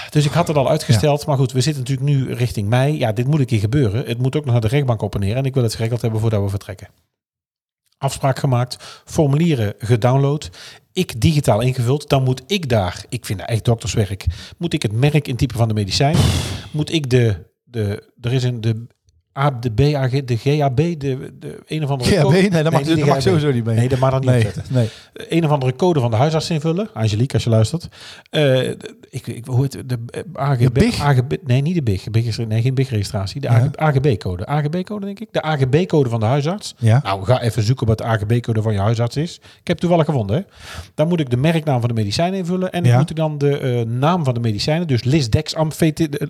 Dus ik had het al uitgesteld. Maar goed, we zitten natuurlijk nu richting mei. Ja, dit moet een keer gebeuren. Het moet ook nog naar de rechtbank op en neer. En ik wil het geregeld hebben voordat we vertrekken. Afspraak gemaakt, formulieren gedownload. Ik digitaal ingevuld. Dan moet ik daar, ik vind dat echt dokterswerk, moet ik het merk intypen van de medicijn. Moet ik de, de er is een, de A, de BAG, de GAB, de, de een of andere GHB? code- Nee, dat mag, niet dat mag sowieso niet mee. Nee, dat mag dan niet nee, nee. Een of andere code van de huisarts invullen. Angelique, als je luistert. Eh, de- ik, ik, hoe heet het? De eh, AGB, De BIG? AGB nee, niet de BIG. BIG is, nee, geen BIG-registratie. De Ja. AGB-code. AGB-code, denk ik. De AGB-code van de huisarts. Ja. Nou, ga even zoeken wat de AGB-code van je huisarts is. Ik heb toevallig gevonden. Hè. Dan moet ik de merknaam van de medicijn invullen. En Ja. dan moet ik dan de eh, naam van de medicijnen. Dus eh,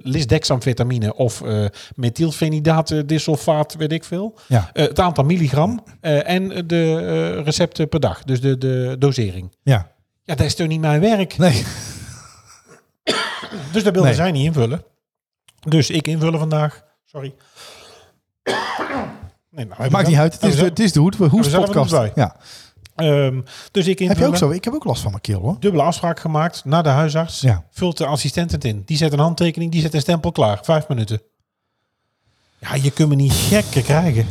lisdexamfetamine of eh methylfenidaat, eh, disulfaat, weet ik veel. Ja. Eh, het aantal milligram. eh, en de recepten per dag. Dus de, de dosering. Ja. Ja, dat is toch niet mijn werk? Nee. Dus dat wilde Nee. zij niet invullen. Dus ik invullen vandaag. Sorry. Nee, nou, Maakt niet uit. Het is, de, het is de Hoed, zelf podcast. Ja. Ehm, dus ik invullen. Heb je ook zo? Ik heb ook last van mijn keel hoor. Dubbele afspraak gemaakt naar de huisarts. Ja. Vult de assistent het in. Die zet een handtekening, die zet een stempel klaar. Vijf minuten. Ja, je kunt me niet gekker krijgen.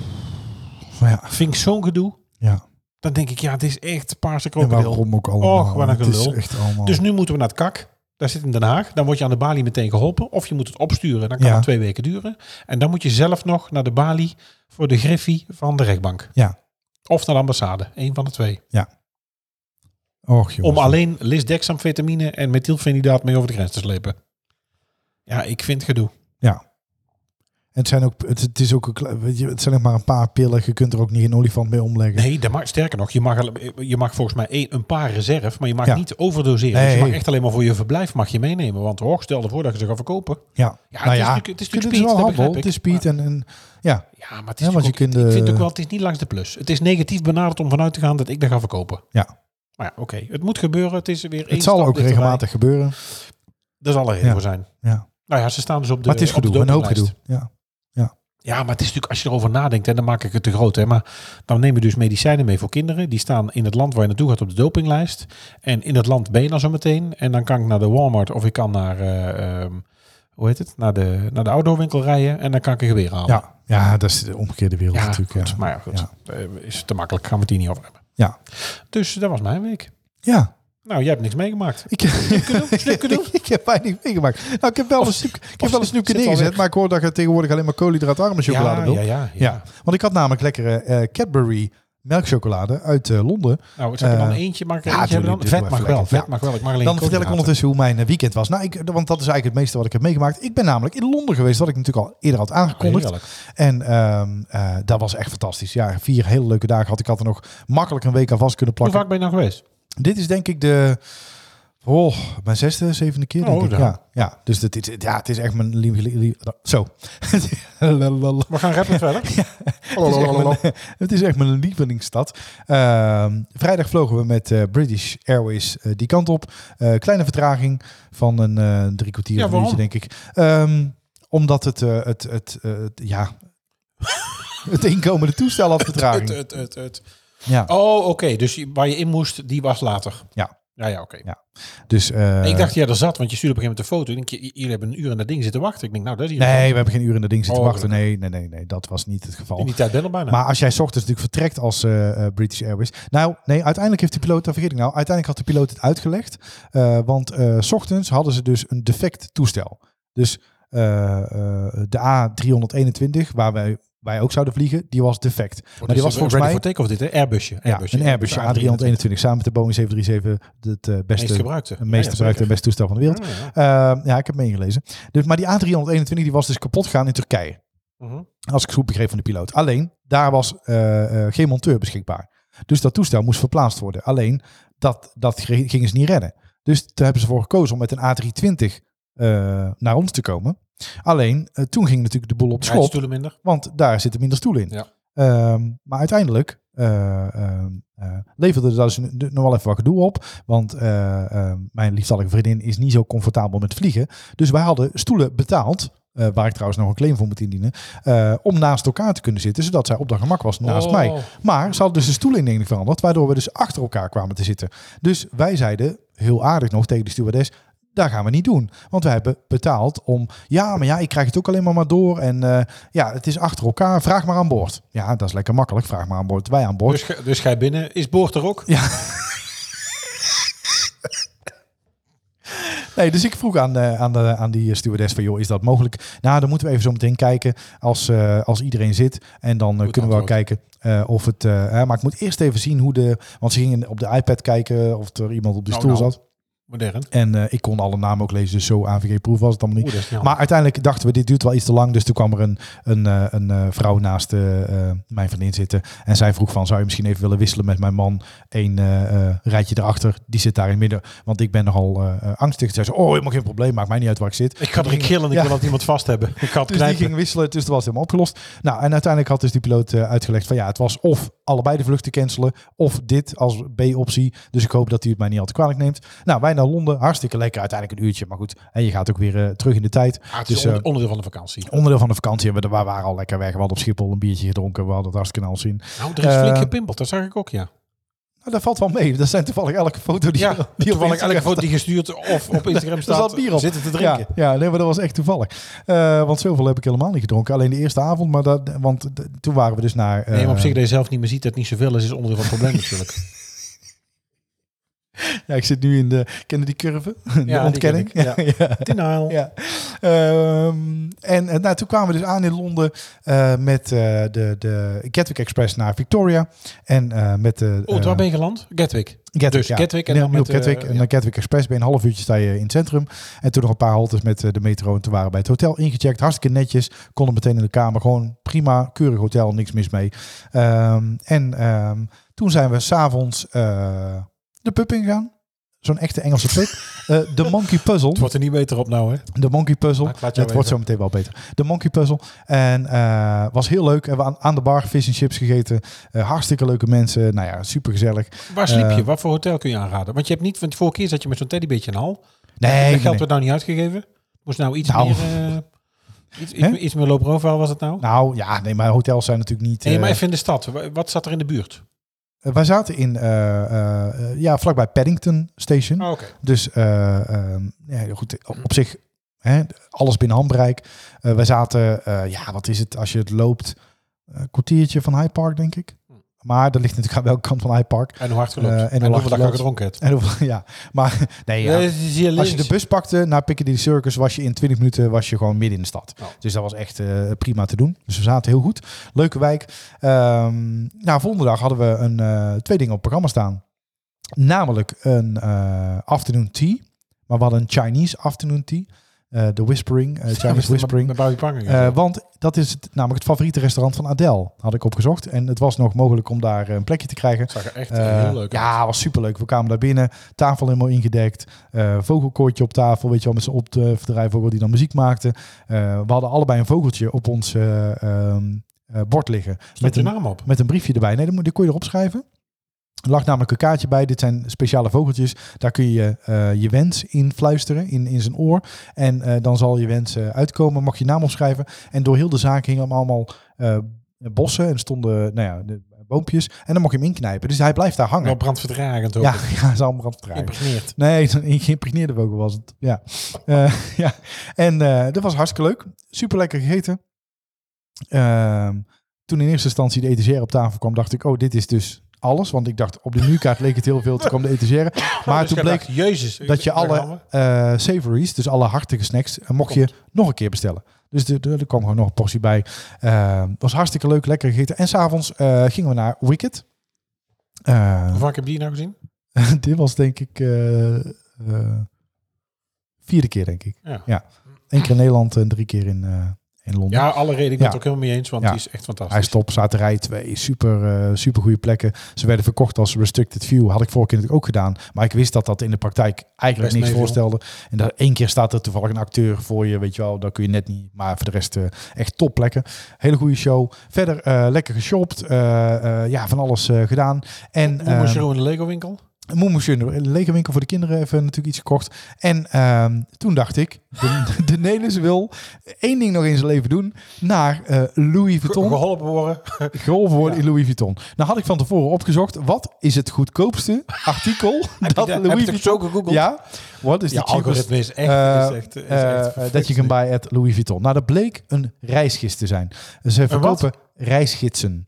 Maar ja. Vind ik zo'n gedoe. ja. Dan denk ik, ja, het is echt paarse En krokodil. waarom ook allemaal. Och, wat een het is gelul. echt allemaal. Dus nu moeten we naar het kak. Daar zit in Den Haag. Dan word je aan de balie meteen geholpen. Of je moet het opsturen. Dan kan Ja. het twee weken duren. En dan moet je zelf nog naar de balie voor de griffie van de rechtbank. Ja. Of naar de ambassade. Eén van de twee. Och, jongens. Om alleen lisdexamfetamine en methylfenidaat mee over de grens te slepen. Ja, ik vind gedoe. En het, zijn ook, het, is ook een, kle- weet je, het zijn ook maar een paar pillen. Je kunt er ook niet een olifant mee omleggen. Nee, dat mag, sterker nog, je mag, je mag volgens mij een paar reserve, maar je mag Ja. niet overdoseren. Nee. Dus je mag echt alleen maar voor je verblijf mag je meenemen. Want hoor, stel ervoor dat je ze gaat verkopen. Ja. Ja, nou het is ja, het is het is natuurlijk wel speed, dat handel. Het is speed en, en ja. Ja, maar het is Ja, want je ook- kunt, ik vind eh, ook wel, het is niet langs de plus. Het is negatief benaderd om vanuit te gaan dat ik dat ga verkopen. Ja. Maar ja, oké. Het moet gebeuren. Het is weer Het zal ook regelmatig gebeuren. Dat zal er reden voor zijn. Ja. Nou ja, ze staan dus op de maar het is gedoe. Een hoop gedoe. Ja. Ja, maar het is natuurlijk, als je erover nadenkt, en dan maak ik het te groot. Hè, maar dan neem je dus medicijnen mee voor kinderen. Die staan in het land waar je naartoe gaat op de dopinglijst. En in het land ben je dan zo meteen. En dan kan ik naar de Walmart of ik kan naar, eh, ehm, hoe heet het, naar de, naar de outdoorwinkel rijden. En dan kan ik een geweer halen. Ja. ja, dat is de omgekeerde wereld ja, natuurlijk. goed. Ja. Maar ja, goed. Ja. Eh, is te makkelijk. Gaan we het hier niet over hebben. Ja. Dus dat was mijn week. ja. Nou, jij hebt niks meegemaakt. Ik, ik heb weinig meegemaakt. Nou, ik heb wel een snoep, ik heb wel een snoepje neergezet, maar ik hoor dat je tegenwoordig alleen maar koolhydraatarme chocolade ja, wil. ja, ja, ja. Ja, want ik had namelijk lekkere eh, Cadbury melkchocolade uit eh, Londen. Nou, ik er dan Eh, eentje? Ja, eentje hebben dan? Vet mag wel. Vet mag wel. Ik mag alleen Dan vertel ik ondertussen hoe mijn weekend was. Nou, ik, want dat is eigenlijk het meeste wat ik heb meegemaakt. Ik ben namelijk in Londen geweest, wat ik natuurlijk al eerder had aangekondigd. Heerlijk. En ehm, eh, dat was echt fantastisch. Ja, vier hele leuke dagen had ik. had er nog makkelijk een week aan vast kunnen Hoe plakken. vaak ben je nou geweest? Dit is denk ik de... Oh, mijn zesde, zevende keer denk Oh, ik. ja. Ja, ja, dus dit, is- ja, het is echt mijn lieve... zo. We gaan rappen verder. Het is echt mijn, het is echt mijn lievelingsstad. Ehm, vrijdag vlogen we met eh, British Airways eh, die kant op. Eh, kleine vertraging van een drie kwartier Ja, uurtje, denk ik. Ehm, omdat het, het, het, het- ja, het inkomende toestel had vertraging. Het, het, het, het. Ja, Oh, oké. Dus waar je in moest, die was later. Ja. Ja, ja, oké. Ja. dus... eh, ik dacht, ja, er zat, want je stuurde op een gegeven moment een foto. Ik denk, jullie hebben een uur in dat ding zitten wachten. Ik denk, nou, dat is hier. Nee, we hebben geen uur in de ding zitten Oh, wachten. Nee, nee, nee, nee, dat was niet het geval. In die tijd ben bijna. Maar als jij 's ochtends natuurlijk vertrekt als eh, eh, British Airways. Nou, nee, uiteindelijk heeft de piloot, dat vergeet ik nou, uiteindelijk had de piloot het uitgelegd. Want s ochtends hadden ze dus een defect toestel. Dus de A321, waar wij, wij ook zouden vliegen, die was defect. Oh, maar dit die was volgens mij take-off dit, hè? Airbusje. ja, Airbusje. een Airbus A321 samen met de Boeing 737, het Meest beste, gebruikte. het meest gebruikte en beste toestel van de wereld. Ja, ja. Eh, ja, ik heb meegelezen. Dus, maar die A321 die was dus kapot gegaan in Turkije. Mhm. Als ik goed begreep van de piloot. Alleen, daar was eh, eh, geen monteur beschikbaar. Dus dat toestel moest verplaatst worden. Alleen, dat, dat gingen ze niet redden. Dus daar hebben ze voor gekozen om met een A320 eh, naar ons te komen. Alleen, eh, toen ging natuurlijk de boel op de schop. Rijstoelen minder. Want daar zitten minder stoelen in. Ja. Ehm, maar uiteindelijk ehm, eh, leverde dat dus nog wel even wat gedoe op. Want eh, ehm, mijn liefstallige vriendin is niet zo comfortabel met vliegen. Dus wij hadden stoelen betaald waar ik trouwens nog een claim voor moet indienen, om naast elkaar te kunnen zitten, zodat zij op dat gemak was naast Oh. mij. Maar ze hadden dus de stoelingdeling veranderd, waardoor we dus achter elkaar kwamen te zitten. Dus wij zeiden, heel aardig nog tegen de stewardess, dat gaan we niet doen. Want we hebben betaald om, ja, maar ja, ik krijg het ook alleen maar maar door. En eh, ja, het is achter elkaar, vraag maar aan boord. Ja, dat is lekker makkelijk, vraag maar aan boord. Wij aan boord. Dus, ga- dus je binnen. Is Boord er ook? Nee, dus ik vroeg aan, eh, aan, de, aan die stewardess van, joh, is dat mogelijk? Nou, dan moeten we even zo meteen kijken als, eh, als iedereen zit. En dan kunnen we wel kijken of het... maar ik moet eerst even zien hoe de... Want ze gingen op de iPad kijken of er iemand op de Nou, stoel nou. zat. Modern. En eh, ik kon alle namen ook lezen, dus zo AVG-proef was het allemaal niet. Maar uiteindelijk dachten we, dit duurt wel iets te lang. Dus toen kwam er een, een, eh, een eh, vrouw naast mijn vriendin zitten. En zij vroeg van, zou je misschien even willen wisselen met mijn man? Eén rijtje erachter, die zit daar in het midden. Want ik ben nogal angstig. Zei ze, oh, helemaal geen probleem, maakt mij niet uit waar ik zit. Ik ga erin gillen en ik Ja. wil dat iemand vast hebben. Ik het Dus die ging wisselen, dus dat was helemaal opgelost. Nou, en uiteindelijk had dus die piloot uitgelegd van ja, het was of allebei de vluchten cancelen, of dit als B-optie. Dus ik hoop dat hij het mij niet al te kwalijk neemt. Nou, wij naar Londen, hartstikke lekker, uiteindelijk een uurtje, maar goed. En je gaat ook weer eh, terug in de tijd. Ah, het is Dus, eh, onder- onderdeel van de vakantie. Onderdeel van de vakantie, we, we waren al lekker weg. We hadden op Schiphol een biertje gedronken, we hadden het hartstikke al zien. Nou, er is eh, flink gepimpeld. Dat zag ik ook, ja. Nou, dat valt wel mee. Dat zijn toevallig elke foto die, Ja, die toevallig elke foto die gestuurd of op Instagram staat, zat bier op. zitten te drinken. Ja, ja nee, maar dat was echt toevallig. Eh, want zoveel heb ik helemaal niet gedronken. Alleen de eerste avond, maar dat, want toen waren we dus naar... Nee, maar op eh, zich dat je zelf niet meer ziet dat het niet zoveel is, is onderdeel van het probleem natuurlijk. Ja, ik zit nu in de... Kennen die curve? De die ontkenning. ken ik, ja. Denial. ja. Ehm, en nou, toen kwamen we dus aan in Londen eh, met eh, de, de Gatwick Express naar Victoria. En eh, met de... Oh, waar ben je geland? Gatwick. Gatwick, Dus ja. Gatwick en Ja, dan met, Gatwick en ja. dan Gatwick Express. Ben je een half uurtje sta je in het centrum. En toen nog een paar haltes met de metro. En toen waren we bij het hotel ingecheckt. Hartstikke netjes. Konden meteen in de kamer. Gewoon prima, keurig hotel. Niks mis mee. Ehm, en ehm, toen zijn we s'avonds eh de pub ingegaan. Zo'n echte Engelse pub. Eh, de Monkey Puzzle. Het wordt er niet beter op nou, hè? De Monkey Puzzle. Het wordt zo weten. meteen wel beter. De Monkey Puzzle. En eh, was heel leuk. Hebben we aan, aan de bar vis en chips gegeten. Eh, hartstikke leuke mensen. Nou ja, super gezellig. Waar sliep je? Wat voor hotel kun je aanraden? Want je hebt niet, want de vorige keer zat je met zo'n teddybeetje in een hal. Nee, dat geld nee. werd nou niet uitgegeven. Moest nou iets Nou. meer... iets, iets, iets meer was het nou? Nou ja, nee, maar hotels zijn natuurlijk niet. nee, maar even in de stad. Wa- Wat zat er in de buurt? Eh, wij zaten in, eh, eh, ja, vlakbij Paddington Station. Oh, Oké. Dus eh, ehm, ja, goed, op zich hè, alles binnen handbereik. Wij zaten, ja, wat is het als je het loopt? Een kwartiertje van Hyde Park, denk ik. Maar dat ligt natuurlijk aan welke kant van Hyde Park. En hoe hard? Eh, en en, hoe hard hoeveel dagen gedronken hebt? En hoeveel- ja, maar nee, ja. Als je de bus pakte naar Piccadilly Circus, was je in 20 minuten was je gewoon midden in de stad. Oh. Dus dat was echt eh, prima te doen. Dus we zaten heel goed. Leuke wijk. Ehm nou, volgende dag hadden we een, eh, twee dingen op het programma staan. Namelijk een afternoon tea. Maar we hadden een Chinese afternoon tea. Eh, De Whispering, eh, Chinese Whispering. Eh, want dat is het, namelijk het favoriete restaurant van Adele, had ik opgezocht. En het was nog mogelijk om daar een plekje te krijgen. zag er echt heel leuk uit. Ja, was superleuk. We kwamen daar binnen, tafel helemaal ingedekt, vogelkoortje op tafel, weet je wel, met z'n op de vogel die dan muziek maakte. We hadden allebei een vogeltje op ons eh, ehm, eh, bord liggen. Stond met je een, naam op? met een briefje erbij. Nee, die kon je erop schrijven. Er lag namelijk een kaartje bij. Dit zijn speciale vogeltjes. Daar kun je eh, je wens in fluisteren, in, in zijn oor. En eh, dan zal je wens eh, uitkomen. Mag je naam opschrijven. En door heel de zaak hingen allemaal bossen. En stonden nou ja, de boompjes. En dan mocht je hem inknijpen. Dus hij blijft daar hangen. Wel brandvertragend ook. ja, ja, ze allemaal vertragen. Impregneerd. Nee, een geïmpregneerde vogel was het. Ja. Ja. En dat was hartstikke leuk. Super lekker gegeten. Ehm, toen in eerste instantie de etagère op tafel kwam, dacht ik, oh, dit is dus alles. Want ik dacht, op de menukaart leek het heel veel. Toen kwam de etagère. Maar Dus toen bleek Jezus. dat je alle eh savories, dus alle hartige snacks, eh, mocht je nog een keer bestellen. Dus de- de- er kwam gewoon nog een portie bij. Eh, was hartstikke leuk, lekker gegeten. En s'avonds eh gingen we naar Wicked. Hoe vaak heb je die nou gezien? dit was denk ik vierde keer, denk ik. Ja. Eén keer in Nederland en drie keer in, in Londen. Ja, alle reden. Ik ben het ook helemaal mee eens, want die is echt fantastisch. Hij is top, zaten rij twee, super, eh, super goede plekken. Ze werden verkocht als restricted view. Had ik vorige keer natuurlijk ook gedaan. Maar ik wist dat dat in de praktijk eigenlijk Best niks voorstelde. En daar één keer staat er toevallig een acteur voor je, weet je wel. Dat kun je net niet. Maar voor de rest eh, echt top plekken. Hele goede show. Verder eh, lekker geshopt. ja, van alles gedaan. En Hoe moest je ehm, in de Lego winkel? Moemoesje, een lege winkel voor de kinderen, even natuurlijk iets gekocht. En ehm, toen dacht ik, de, de Nelis wil één ding nog in zijn leven doen. Naar eh, Louis Vuitton. Geholpen worden. Geholpen worden in Louis Vuitton. Nou had ik van tevoren opgezocht, wat is het goedkoopste artikel dat je Louis het Vuitton... zo gegoogeld? Ja, wat is Ja, de cheapest, algoritme is echt... eh, is echt, is eh, echt dat je kan buy at Louis Vuitton. Nou, dat bleek een reisgids te zijn. Ze verkopen reisgidsen.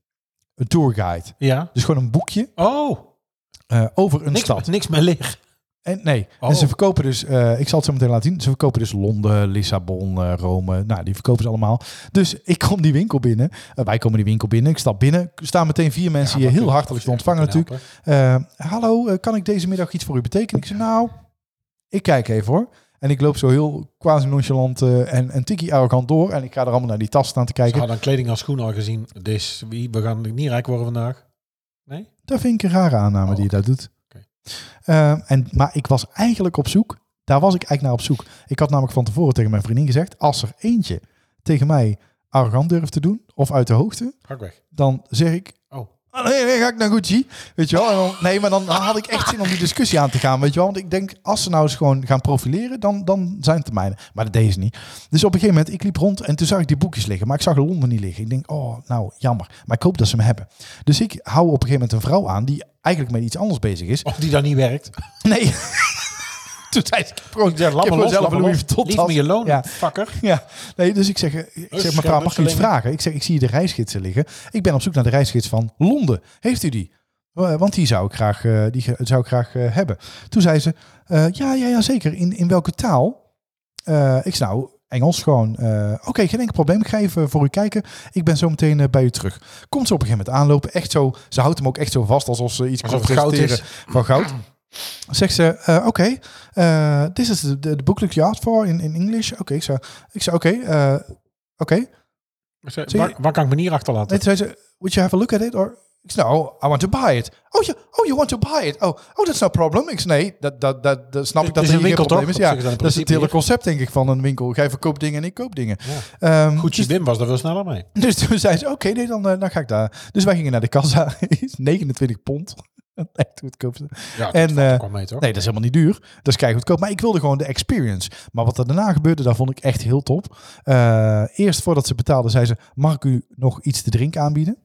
Een tourguide. Ja. Dus gewoon een boekje Oh, eh, over een niks, stad. niks meer leeg. En nee, Oh. en ze verkopen dus, eh, ik zal het zo meteen laten zien. Ze verkopen dus Londen, Lissabon, eh, Rome. Nou, die verkopen ze allemaal. Dus ik kom die winkel binnen. Wij komen die winkel binnen. Ik stap binnen. Er staan meteen vier mensen Ja, hier heel hartelijk te als ontvangen natuurlijk. Hallo, kan ik deze middag iets voor u betekenen? Ik zeg, nou, ik kijk even hoor. En ik loop zo heel quasi nonchalant en een tikkie arrogant door. En ik ga er allemaal naar die tas staan te Ze kijken. hadden schoenen al schoenen al gezien. Dus wie, we gaan niet rijk worden vandaag. Dat vind ik een rare aanname Oh, die je daar doet. Oké. Eh, en, maar ik was eigenlijk op zoek. Daar was ik eigenlijk naar op zoek. Ik had namelijk van tevoren tegen mijn vriendin gezegd... als er eentje tegen mij arrogant durft te doen... of uit de hoogte, dan zeg ik... Oh. "Ah, Nee, nee, ga ik naar Gucci. Weet je wel? En dan, nee, maar dan had ik echt zin om die discussie aan te gaan. Weet je wel? Want ik denk, als ze nou eens gewoon gaan profileren, dan, dan zijn het de mijne. Maar dat deed ze niet. Dus op een gegeven moment, ik liep rond en toen zag ik die boekjes liggen. Maar ik zag Londen niet liggen. Ik denk, oh, nou, jammer. Maar ik hoop dat ze hem hebben. Dus ik hou op een gegeven moment een vrouw aan die eigenlijk met iets anders bezig is. Of die dan niet werkt. Nee. toen zei ze, ik ik heb gewoon zelf een Louis Vuitton Lief tas. me je loon, Ja. fucker. Ja, nee, dus ik zeg, eh, ik zeg mevrouw, mag ik u iets vragen? Ik zeg, ik zie de reisgidsen liggen. Ik ben op zoek naar de reisgids van Londen. Heeft u die? Eh, Want die zou ik graag, eh, die zou ik graag hebben. Toen zei ze, eh, ja, ja, ja, zeker. In, in welke taal? Eh, ik zei, nou, Engels gewoon. eh, Oké, geen enkel probleem. Ik ga even voor u kijken. Ik ben zo meteen bij u terug. Komt ze op een gegeven moment aanlopen. Echt zo, ze houdt hem ook echt zo vast alsof ze iets Alsof kan goud is. van goud. Zegt ze, eh, oké, eh, this is the, the booklet you asked for in, in English. Oké, ik zei, ik zei oké, eh, oké. Ik zei, Zie je- Waar, waar kan ik me niet achterlaten? Nee, toen zei ze, would you have a look at it? Or, ik zei, no, I want to buy it. Oh, yeah, oh, you want to buy it? Oh, oh that's no problem. Ik zei, nee, dat, dat, dat, dat snap ik dat is een hier winkel, probleem is. Ja, Dat is het hele concept, denk ik, van een winkel. Jij verkoopt dingen en ik koop dingen. Ja. Ehm, Gucci dus, Wim was er veel sneller mee. dus toen zei ze, oké, nee, dan, eh, dan ga ik daar. Dus wij gingen naar de kassa. Is 29 pond. Echt goedkoopste. Ja, En, eh, ook wel mee, toch? Nee, dat is helemaal niet duur. Dat is kei goedkoop. Maar ik wilde gewoon de experience. Maar wat er daarna gebeurde, daar vond ik echt heel top. Eh, eerst voordat ze betaalde, zei ze: Mag ik u nog iets te drinken aanbieden?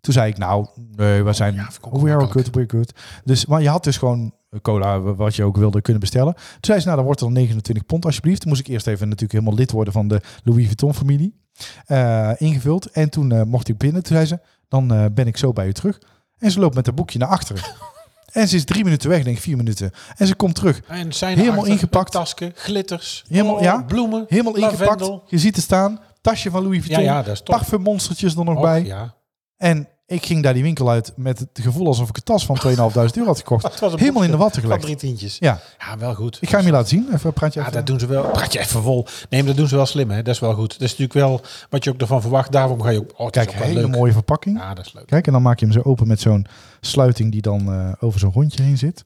Toen zei ik: Nou, nee, we zijn. ja, oh, we are good, we're good. Dus, maar je had dus gewoon cola, wat je ook wilde, kunnen bestellen. Toen zei ze: Nou, dan wordt het dan 29 pond alsjeblieft. Toen moest ik eerst even natuurlijk helemaal lid worden van de Louis Vuitton familie. Eh, ingevuld. En toen mocht ik binnen. Toen zei ze: Dan ben ik zo bij u terug. En ze loopt met haar boekje naar achteren. En ze is drie minuten weg, denk ik, vier minuten. En ze komt terug. En zijn Helemaal achter ingepakt. Tasken, glitters, Helemaal- oh, ja. bloemen, Helemaal ingepakt. Je ziet het staan. Tasje van Louis Ja, Vuitton. ja, toch. Parfummonstertjes er nog Och, bij. Ja. En ik ging daar die winkel uit met het gevoel alsof ik een tas van 2.500 euro had gekocht. Het was een Helemaal in de watten Van gelegd. drie tientjes. Ja, Ja, wel goed. ik ga hem je laten zien. Even praat je Ja, even. dat doen ze wel. Praat je even vol. Nee, maar dat doen ze wel slim, hè? Dat is wel goed. Dat is natuurlijk wel wat je ook ervan verwacht. Daarom ga je ook. Oh, Kijk, ook wel hele leuk. mooie verpakking. Ja, dat is leuk. Kijk, en dan maak je hem zo open met zo'n sluiting die dan eh, over zo'n rondje heen zit.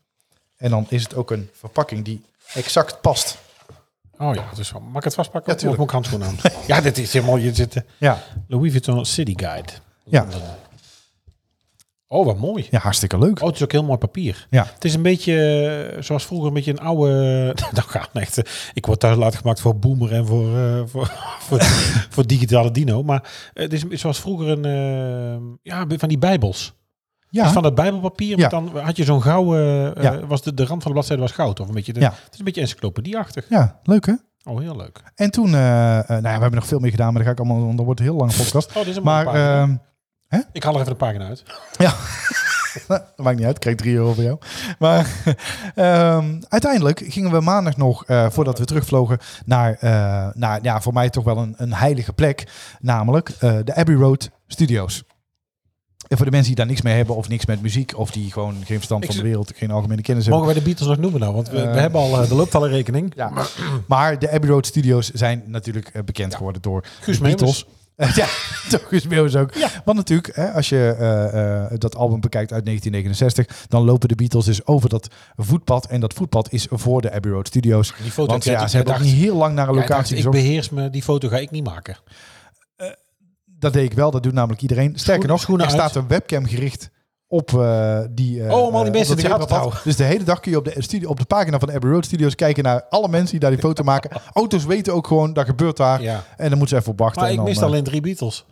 En dan is het ook een verpakking die exact past. Oh ja, dus mag ik het vastpakken? Ja, Of tuurlijk. moet ik handschoenen aan? ja, dit is helemaal. Je zit. eh, Ja, Louis Vuitton City Guide. Ja. Oh, wat mooi. ja hartstikke leuk. Oh, het is ook heel mooi papier. Ja. Het is een beetje eh, zoals vroeger een beetje een oude. Nou gaat echt. eh, Ik word thuis laat gemaakt voor Boomer en voor, eh, voor, voor, voor digitale dino. Maar het is zoals vroeger een. eh, ja, van die Bijbels. Ja, Dus van het Bijbelpapier. Ja. Dan had je zo'n gouden. Ja. was de, de rand van de bladzijde was goud. Of een beetje. De, Ja. Het is een beetje encyclopedieachtig. ja, leuk hè? Oh, heel leuk. En toen, nou ja, we hebben nog veel meer gedaan, maar dan ga ik allemaal, dan wordt het heel lange podcast. Oh, dit is een mooie Maar ehm, Ik haal er even een pagina uit. Ja, dat maakt niet uit. Ik krijg 3 euro voor jou. Maar ehm, uiteindelijk gingen we maandag nog, eh, voordat we terugvlogen, naar, eh, naar ja, voor mij toch wel een, een heilige plek. Namelijk eh, de Abbey Road Studios. En voor de mensen die daar niks mee hebben of niks met muziek, of die gewoon geen verstand van de wereld, geen algemene kennis hebben. Mogen wij de Beatles nog noemen nou? Want we, we hebben al. er loopt al een rekening. Ja. Maar de Abbey Road Studios zijn natuurlijk bekend geworden door Guus de. Beatles. ja, toch Guus Meeuwis ook. Want natuurlijk, hè, als je eh, eh, dat album bekijkt uit 1969, dan lopen de Beatles dus over dat voetpad. En dat voetpad is voor de Abbey Road Studios. Die foto Want ja, ze hebben ook niet heel lang naar een Jij dacht, locatie ik beheers me, die foto ga ik niet maken. Dat deed ik wel, dat doet namelijk iedereen. Sterker nog, er uit. staat een webcam gericht op eh, die... eh, Oh, om al die eh, mensen in de gaten te zebrapad. houden. Dus de hele dag kun je op de, studio, op de pagina van de Abbey Road Studios kijken naar alle mensen die daar die foto maken. Auto's weten ook gewoon, dat gebeurt daar. Ja. En dan moeten ze even op wachten. Maar en ik dan, eh, alleen drie Beatles.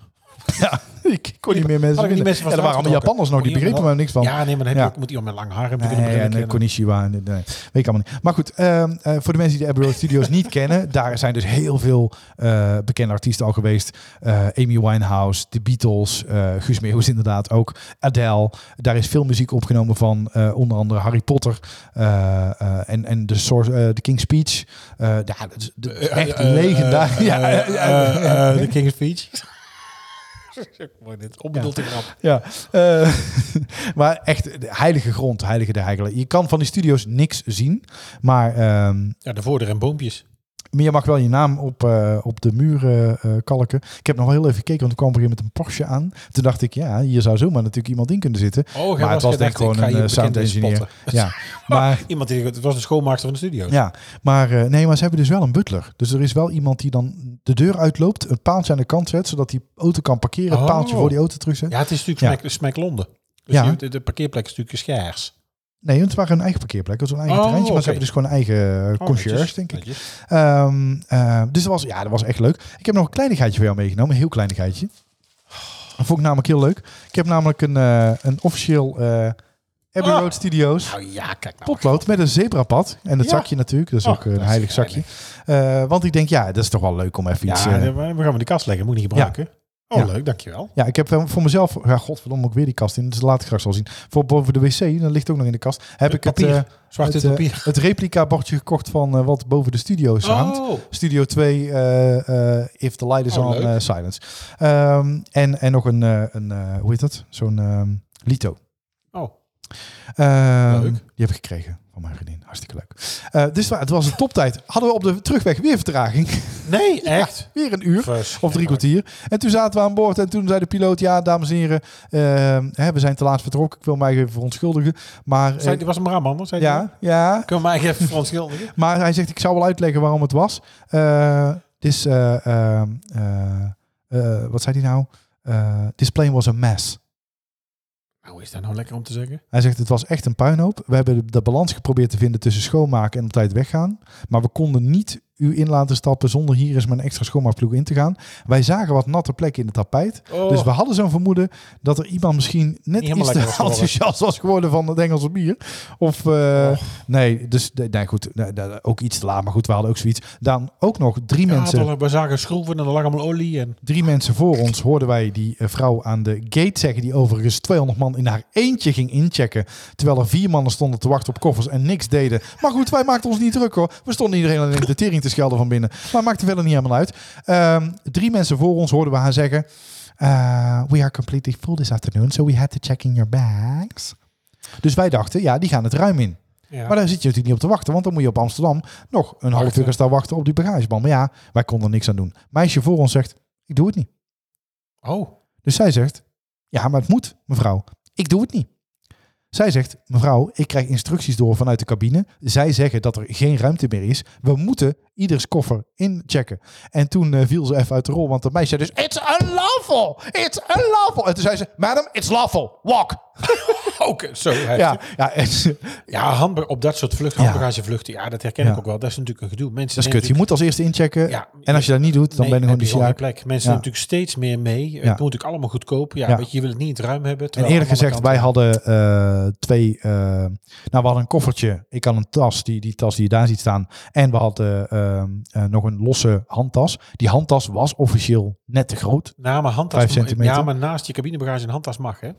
Ja, ik kon niet meer mensen die mensen Ja, er waren allemaal Japanners nog, die begrepen er niks van. Ja, nee, maar dan heb je ook, moet iemand met lang haar hebben. Nee, en. Konishiwa. nee, weet ik allemaal niet. Maar goed, ehm, eh, voor de mensen die de Abbey Road Studios niet kennen, daar zijn dus heel veel eh, bekende artiesten al geweest. Eh, Amy Winehouse, The Beatles, Guus Meeuwis inderdaad ook, Adele. Daar is veel muziek opgenomen van onder andere Harry Potter en, en de, source, de King's Speech. Ja, echt legendarisch. De King's Speech. Mooi dit. Onbedoeld grap. Ja, eh, maar echt de heilige grond, heilige de heilige. Je kan van die studio's niks zien, maar ehm, Ja, de voordeur en boompjes. Maar je mag wel je naam op, eh, op de muur eh, eh, kalken. Ik heb nog wel heel even gekeken, want er kwam een gegeven moment een Porsche aan. Toen dacht ik, ja, hier zou zomaar natuurlijk iemand in kunnen zitten. Oh, maar het was denk ik gewoon een sound engineer. Ja, maar, Iemand die, het was een schoonmaakster van de studio. ja, maar nee, maar ze hebben dus wel een butler. Dus er is wel iemand die dan de deur uitloopt, een paaltje aan de kant zet, zodat die auto kan parkeren, Oh. paaltje voor die auto terugzet. Ja, het is natuurlijk Ja. Smack, Smack Londen. Dus Ja. de, de parkeerplek is natuurlijk schaars. Nee, het waren een eigen parkeerplek, was een eigen Oh, terreintje, maar ze hebben dus gewoon een eigen eh, Oh, concierge, denk ik. Ehm, eh, dus dat was, ja, dat was echt leuk. Ik heb nog een kleinigheidje voor jou meegenomen, een heel kleinigheidje. Dat vond ik namelijk heel leuk. Ik heb namelijk een, eh, een officieel eh Abbey Ah. Road Studios Nou ja, kijk nou. potlood met een zebrapad. En het Ja. zakje natuurlijk, dat is Oh, ook een heilig zakje. want ik denk, ja, dat is toch wel leuk om even iets... Ja, we gaan we de kast leggen. Moet niet gebruiken. Oh, Ja. leuk. Dankjewel. ja, ik heb voor mezelf... Ja, godverdomme, ook weer die kast in. Dus laat ik straks wel zien. Voor boven de wc, dat ligt ook nog in de kast. Heb ik het, papier. eh, Zwart het, eh, papier. het replica bordje gekocht van eh, wat boven de studio's hangt. Oh. Studio 2, eh, eh, If the Light is Oh, on, eh, Silence. Ehm, en, en nog een, eh, een eh, hoe heet dat? Zo'n ehm, Lito. Oh. Ehm, Leuk. Die heb ik gekregen van mijn vriendin. Hartstikke leuk. Eh, dus het was een toptijd. Hadden we op de terugweg weer vertraging. Nee, echt? weer een uur. Vers. Of drie kwartier. En toen zaten we aan boord en toen zei de piloot... Ja, dames en heren, ehm, hè, we zijn te laat vertrokken. Ik wil mij even verontschuldigen. Maar, Zei, die was een Brabander, zei die? ja, ja, Kunnen we mij even verontschuldigen? maar hij zegt, ik zou wel uitleggen waarom het was. Eh, dus, eh, ehm, eh, eh, wat zei hij nou? This plane was a mess. Nou, is dat nou lekker om te zeggen? Hij zegt, het was echt een puinhoop. We hebben de balans geprobeerd te vinden tussen schoonmaken en op tijd weggaan. Maar we konden niet u in laten stappen zonder hier eens een extra schoonmaakploeg in te gaan. Wij zagen wat natte plekken in het tapijt. Oh. Dus we hadden zo'n vermoeden dat er iemand misschien net iets te was enthousiast was geworden van het Engelse bier. Of eh, Oh. nee, dus nee, goed, nee, ook iets te laat. Maar goed, we hadden ook zoiets. Dan ook nog drie Ja, mensen. we zagen schroeven en er lag allemaal olie en... Drie mensen voor ons hoorden wij die eh, vrouw aan de gate zeggen, die overigens 200 man in haar eentje ging inchecken. Terwijl er vier mannen stonden te wachten op koffers en niks deden. Maar goed, wij maakten ons niet druk hoor. We stonden iedereen alleen de tering te schelden van binnen. Maar maakte verder niet helemaal uit. Ehm, drie mensen voor ons hoorden we haar zeggen. eh, we are completely full this afternoon, so we had to check in your bags. Dus wij dachten, ja, die gaan het ruim in. Ja. Maar daar zit je natuurlijk niet op te wachten, want dan moet je op Amsterdam nog een half uur staan wachten op die bagageband. Maar ja, wij konden er niks aan doen. Meisje voor ons zegt, ik doe het niet. Oh. Dus zij zegt, ja, maar het moet, mevrouw. Ik doe het niet. Zij zegt, mevrouw, ik krijg instructies door vanuit de cabine. Zij zeggen dat er geen ruimte meer is. We moeten ieders koffer inchecken. En toen eh, viel ze even uit de rol, want de meisje zei dus, it's unlawful, it's unlawful. En toen zei ze, madam, it's lawful, walk. Oké, zo heftig. Ja, ja, Ja, handba- op dat soort vluchten, Ja. handbagagevluchten, ja, dat herken Ja. ik ook wel. Dat is natuurlijk een gedoe. Mensen dat is kut. Je moet als eerste inchecken. Ja, en als je dat niet doet, dan Nee, ben je gewoon die sjaak. plek. Mensen Ja. natuurlijk steeds meer mee. Het moet natuurlijk allemaal goedkoop. Ja, Ja. Weet je, je wil het niet in het ruim hebben. En eerlijk gezegd, wij hadden eh, twee... eh, nou, we hadden een koffertje. Ik had een tas, die, die tas die je daar ziet staan. En we hadden eh, eh, nog een losse handtas. Die handtas was officieel net te groot. Ja, maar handtas. Ja, maar naast je cabinebagage een handtas mag, hè?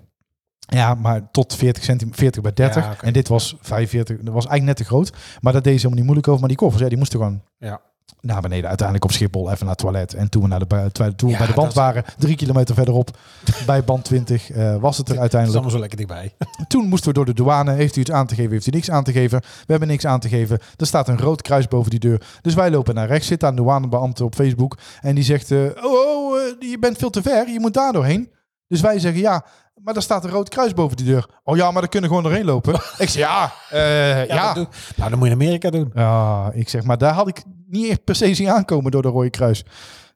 Ja, maar tot 40 centimeter, 40 bij 30. Ja, oké. En dit was 45. Dat was eigenlijk net te groot. Maar dat deed ze helemaal niet moeilijk over. Maar die koffers, ja, die moesten gewoon Ja. Naar beneden. Uiteindelijk op Schiphol even naar het toilet. En toen we naar de, toen we Ja, bij de band dat waren, drie kilometer verderop, bij band 20, eh, was het er uiteindelijk. allemaal zo lekker dichtbij. Toen moesten we door de douane. Heeft u iets aan te geven? Heeft u niks aan te geven? We hebben niks aan te geven. Er staat een rood kruis boven die deur. Dus wij lopen naar rechts. Zit aan de douanebeambte op Facebook. En die zegt, eh, oh, oh eh, je bent veel te ver. Je moet daar doorheen. Dus wij zeggen, ja, maar daar staat een rood kruis boven die deur. Oh ja, maar dan kunnen we gewoon doorheen lopen. ik zeg, ja, ja. dat doe- nou, dan moet je in Amerika doen. Ja, ik zeg, maar daar had ik niet echt per se zien aankomen door de rode kruis.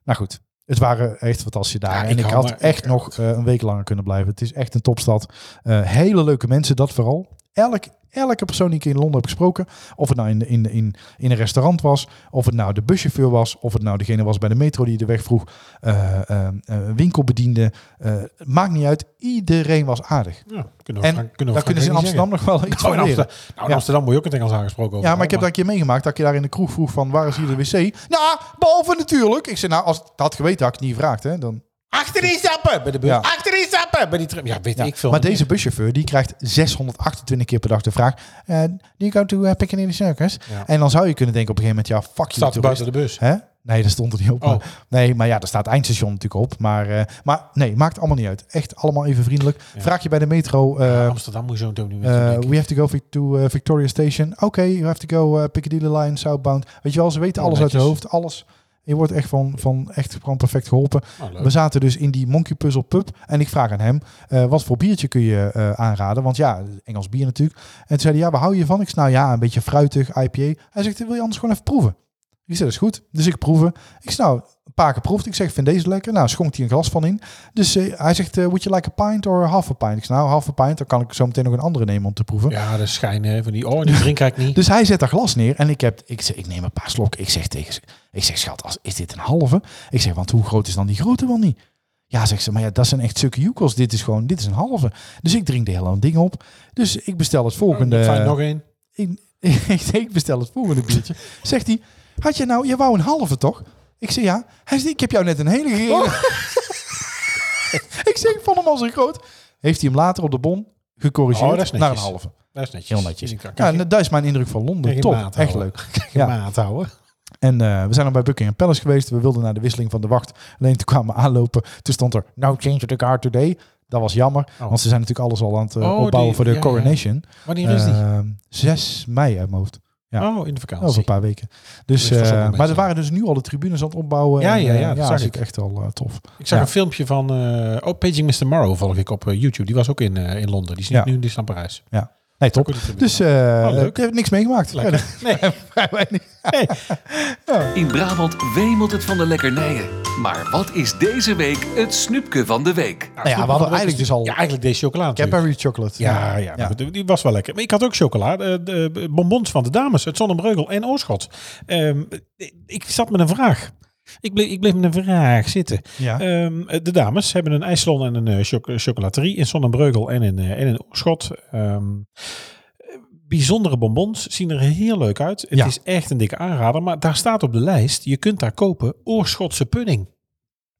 Nou goed, Het waren echt fantastische dagen. Ja, en ik had echt nog eh, een week langer kunnen blijven. Het is echt een topstad. Eh, hele leuke mensen, dat vooral. Elk, elke persoon die ik in Londen heb gesproken, of het nou in, in, in, in een restaurant was, of het nou de buschauffeur was, of het nou degene was bij de metro die de weg vroeg, eh, eh, winkelbediende, maakt niet uit. Iedereen was aardig. Ja, kunnen we En kunnen we Daar kunnen ze in Amsterdam nog wel iets van Nou, in leren. Amsterdam, nou, in Ja. Amsterdam moet je ook het Engels aangesproken over. Ja, maar ik heb dat een keer meegemaakt dat ik je daar in de kroeg vroeg van waar is hier de wc? Nou, behalve natuurlijk. Ik zei nou, als het had geweten had ik het niet gevraagd. Hè, dan... Achterin stappen bij de bus. Ja. Achterin stappen bij die tram. Ja, weet Ja, ik veel. maar deze buschauffeur die krijgt 628 keer per dag de vraag: eh Do you go to uh, Piccadilly Circus? Ja. En dan zou je kunnen denken op een gegeven moment: ja, fuck you. staat er buiten de bus. Hè? Nee, dat stond er niet op. Oh. Nee, maar ja, er staat eindstation natuurlijk op. Maar, eh, maar nee, maakt allemaal niet uit. Echt allemaal even vriendelijk. Ja. Vraag je bij de metro. eh, Amsterdam moet je zo meteen niet meer eh, doen, we have to go to uh, Victoria Station. Oké, you have to go uh, Piccadilly Line, Southbound. Weet je wel, ze weten Oh, alles uit hun hoofd. Alles. Je wordt echt van, van echt gewoon perfect geholpen. Oh, leuk. We zaten dus in die Monkey Puzzle pub. En ik vraag aan hem, eh, wat voor biertje kun je eh, aanraden? Want ja, Engels bier natuurlijk. En toen zei hij, ja, waar hou je van? Ik zei, nou ja, een beetje fruitig, IPA. Hij zegt, wil je anders gewoon even proeven? Ik zei, dat is goed. Dus ik proeven. Ik zei, nou, paar keer proefd. Ik zeg, vind deze lekker. Nou, schonk hij een glas van in. Dus eh, hij zegt, eh, would you like a pint or half a pint? Ik zei, nou, half a pint. Dan kan ik zo meteen nog een andere nemen om te proeven. Ja, de schijn hè, van die... Oh, die drink ik niet. Dus hij zet dat glas neer en ik, heb, ik, zeg, ik neem een paar slokken. Ik zeg tegen ze, ik zeg, schat, als, is dit een halve? Ik zeg, want hoe groot is dan die grote wel niet? Ja, zegt ze, maar ja, dat zijn echt stukken joekels. Dit is gewoon, dit is een halve. Dus ik drink de hele ding op. Dus ik bestel het volgende. Oh, Fijn, nog één. ik, ik, ik bestel het volgende biertje. Zegt hij, had je nou, je wou een halve toch? Ik zeg ja. Hij zegt, ik heb jou net een hele gegeven. Oh. ik zeg, ik vond hem al zo groot. Heeft hij hem later op de bon gecorrigeerd Oh, naar een halve. Dat is netjes. Heel netjes. Ja, en dat is mijn indruk van Londen. Top, echt leuk. Ja. maat houden. En eh, we zijn dan bij Buckingham Palace geweest. We wilden naar de wisseling van de wacht. Alleen toen kwamen we aanlopen. Toen stond er no change the guard today. Dat was jammer. Want ze zijn natuurlijk alles al aan het eh, Oh, opbouwen die- voor de ja, ja. coronation. Wanneer is die? Eh, 6 mei uit mijn hoofd. Ja. Oh, in de vakantie. Over een paar weken. Dus, Dus eh, maar er waren dus nu al de tribunes aan het opbouwen. Ja, En, ja, eh, ja, dat zag ik. echt al eh, tof. Ik zag Ja. een filmpje van... eh oh, Paging Mr. Morrow volg ik op eh, YouTube. Die was ook in, eh, in Londen. Die is Ja. nu die is naar Parijs. Nee, top. Dus eh Oh, leuk. ik heb niks meegemaakt. Lekker. Nee. vrij weinig. In Brabant wemelt het van de lekkernijen. Maar wat is deze week het snoepje van de week? Nou ja, we hadden eigenlijk dus al Ja, eigenlijk deze chocolade. Cadbury chocolate. Ja, ja, maar goed, die was wel lekker. Maar ik had ook chocola. De, de bonbons van de dames uit Zonnebreugel en Oorschot. Ehm, ik zat met een vraag. Ik bleef, ik bleef met een vraag zitten. Ja. Ehm, de dames hebben een ijssalon en een eh, choc- chocolaterie in Zonnebreugel en in, eh, en in Oorschot. Ehm, bijzondere bonbons zien er heel leuk uit. Het Ja. is echt een dikke aanrader. Maar daar staat op de lijst, je kunt daar kopen Oorschotse pudding.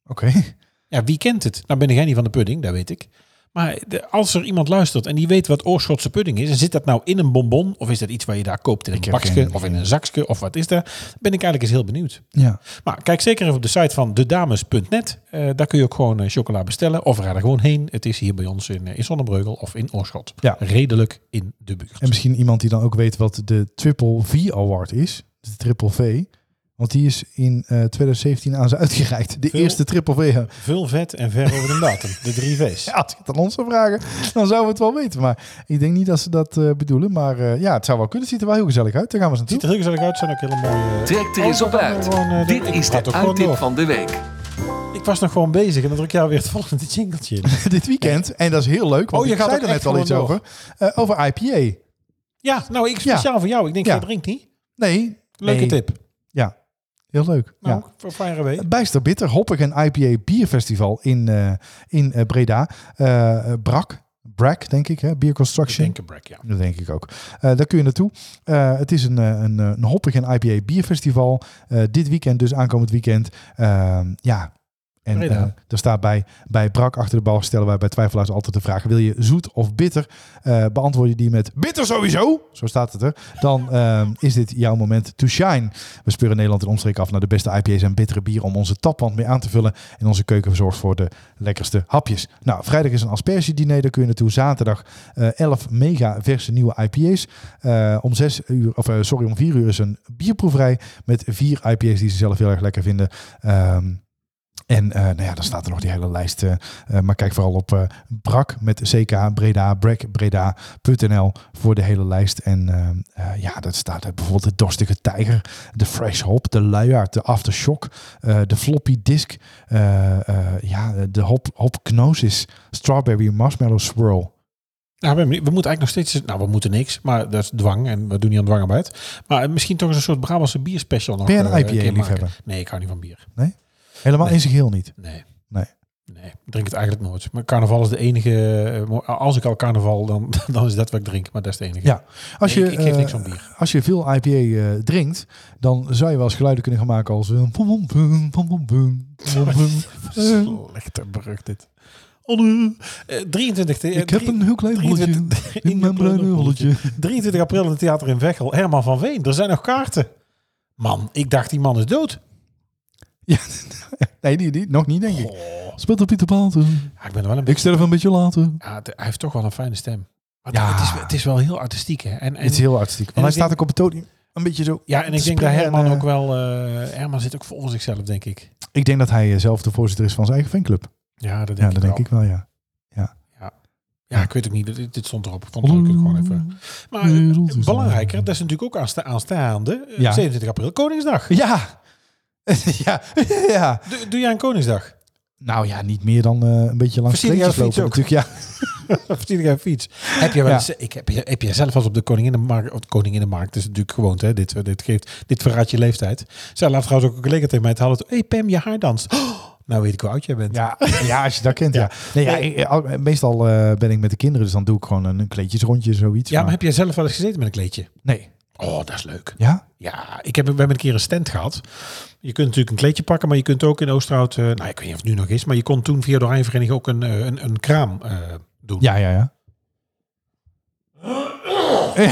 Oké. Ja, wie kent het? Nou ben jij niet van de pudding, dat weet ik. Maar de, als er iemand luistert en die weet wat Oorschotse pudding is, en zit dat nou in een bonbon, of is dat iets waar je daar koopt in een bakje, of in een zakje, of wat is dat? Ben ik eigenlijk eens heel benieuwd. Ja. Maar kijk zeker even op de site van dedames.net. Eh daar kun je ook gewoon eh, chocola bestellen, of ga er gewoon heen. Het is hier bij ons in, eh, in Zonnebreugel of in Oorschot. Ja. Redelijk in de buurt. En misschien iemand die dan ook weet wat de Triple V Award is. De Triple V. Want die is in eh 2017 aan ze uitgereikt. De Veel- eerste Triple V. Veel vet en ver over de datum. De drie V's. Ja, als ik het aan ons zou vragen, dan zouden we het wel weten. Maar ik denk niet dat ze dat eh, bedoelen. Maar eh, ja, het zou wel kunnen. Het ziet er wel heel gezellig uit. Daar gaan we eens Het ziet naartoe. er heel gezellig uit. zijn ook hele mooie... eh, Trek er eens op uit. gewoon, eh, Dit is de uittip van de week. Ik was nog gewoon bezig en dan druk jij weer het volgende jingletje in. Dit weekend. En dat is heel leuk. Want Oh, je ik gaat zei er net echt al iets door. over. Eh, over IPA. Ja, nou, ik speciaal voor jou. Ik denk, Ja. jij drinkt niet. Nee. Leuke nee. tip. Ja. Heel leuk. Nou, ja. voor Fire Away. Bijster Bitter, Hoppig en IPA Bierfestival in, eh, in eh, Breda. Eh, eh, Brak, Brak denk ik, hè? Beer Construction. Denk een break, ja. Dat denk ik ook. Eh, daar kun je naartoe. Eh, het is een, eh, een, eh, een hoppig en IPA bierfestival. Eh, dit weekend, dus aankomend weekend. Ja. En eh, er staat bij, bij Brak achter de bal stellen wij bij twijfelaars altijd de vraag: wil je zoet of bitter? Eh, beantwoord je die met bitter sowieso. Zo staat het er. Dan ehm, is dit jouw moment to shine. We speuren Nederland in omstreek af naar de beste IPA's en bittere bier om onze tapwand mee aan te vullen. En onze keuken verzorgt voor de lekkerste hapjes. Nou, vrijdag is een asperge-diner. Daar kun je naartoe. Zaterdag eh 11 mega verse nieuwe IPA's. Eh, om 6 uur, of eh, sorry, om 4 uur is een bierproeverij met vier IPA's die ze zelf heel erg lekker vinden. Ehm, En eh, nou ja, dan staat er nog die hele lijst. eh, eh, maar kijk vooral op Brak met CK Breda, Brek Breda.nl voor de hele lijst. En ja, dat staat er bijvoorbeeld de Dorstige Tijger, de Fresh Hop, de Luiaard, de Aftershock, de Floppy Disk, ja, de Hop, hop Gnosis, Strawberry Marshmallow Swirl. Nou, we, we moeten eigenlijk nog steeds... Nou, we moeten niks, maar dat is dwang en we doen niet aan dwangarbeid. Maar misschien toch eens een soort Brabantse bierspecial nog Ben een keer IPA-liefhebber? maken. Nee, ik hou niet van bier. Helemaal nee. in zijn geheel niet? Nee. Nee. Nee, ik drink het eigenlijk nooit. Maar carnaval is de enige. Eh, als ik al carnaval, dan, dan is dat wat ik drink. Maar dat is de enige. Ja, als je, ik, geef niks eh, van bier. Als je veel IPA eh, drinkt, dan zou je wel eens geluiden kunnen gaan maken als. Slechte brug dit. 23. Ik heb een heel klein 23, in mijn bruine 23 april in het theater in Veghel. Herman van Veen. Er zijn nog kaarten. Man, ik dacht die man is dood. Nee, die, die, nog niet, denk ik. Oh. Speelt op Pieter Paten. Ja, ik ben er wel een Ik beetje... sterf een beetje later. Ja, het- hij heeft toch wel een fijne stem. Maar Ja. het, is, het is wel heel artistiek, hè? En, en, Het is heel artistiek. Want hij ik staat denk- ook op het podium een beetje zo. ja, en ik denk dat springen Herman eh, ook wel... eh, Herman zit ook voor zichzelf, denk ik. Ik denk dat hij eh, zelf de voorzitter is van zijn eigen fanclub. Ja, dat denk, Ja, ik, dat wel. denk ik wel, ja. Ja, ik weet ook niet. Dit, dit stond erop. Ik vond het leuk, ik gewoon even. Maar eh, is belangrijker, dat is natuurlijk ook aansta aanstaande. eh, Ja. 27 april, Koningsdag. Ja. ja. ja. Doe, doe jij een Koningsdag? Nou ja, niet meer dan eh, een beetje langs de fiets ook? natuurlijk. Ja. een fiets? Heb je wel Ja. eens, ik heb, heb je zelf wel eens op de Koninginnenmarkt, de Koninginnenmarkt, is natuurlijk gewoonte, hè? Dit, dit, geeft, dit verraadt je leeftijd. Zij laat trouwens ook een collega tegen mij het halen. Hé hey Pam, je haar danst. Oh, nou weet ik hoe oud jij bent. Ja, ja, als je dat kent, ja. Nee, ja ik- meestal eh, ben ik met de kinderen, dus dan doe ik gewoon een, een kleedjesrondje, zoiets. Ja, maar heb jij zelf wel eens gezeten met een kleedje? Nee. Oh, dat is leuk. Ja? Ja, ik heb, we hebben een keer een stand gehad. Je kunt natuurlijk een kleedje pakken, maar je kunt ook in Oosterhout, eh, nou ik weet niet of het nu nog is, maar je kon toen via de Oranjevereniging ook een, eh, een, een kraam eh, doen. Ja, ja, ja. Ja,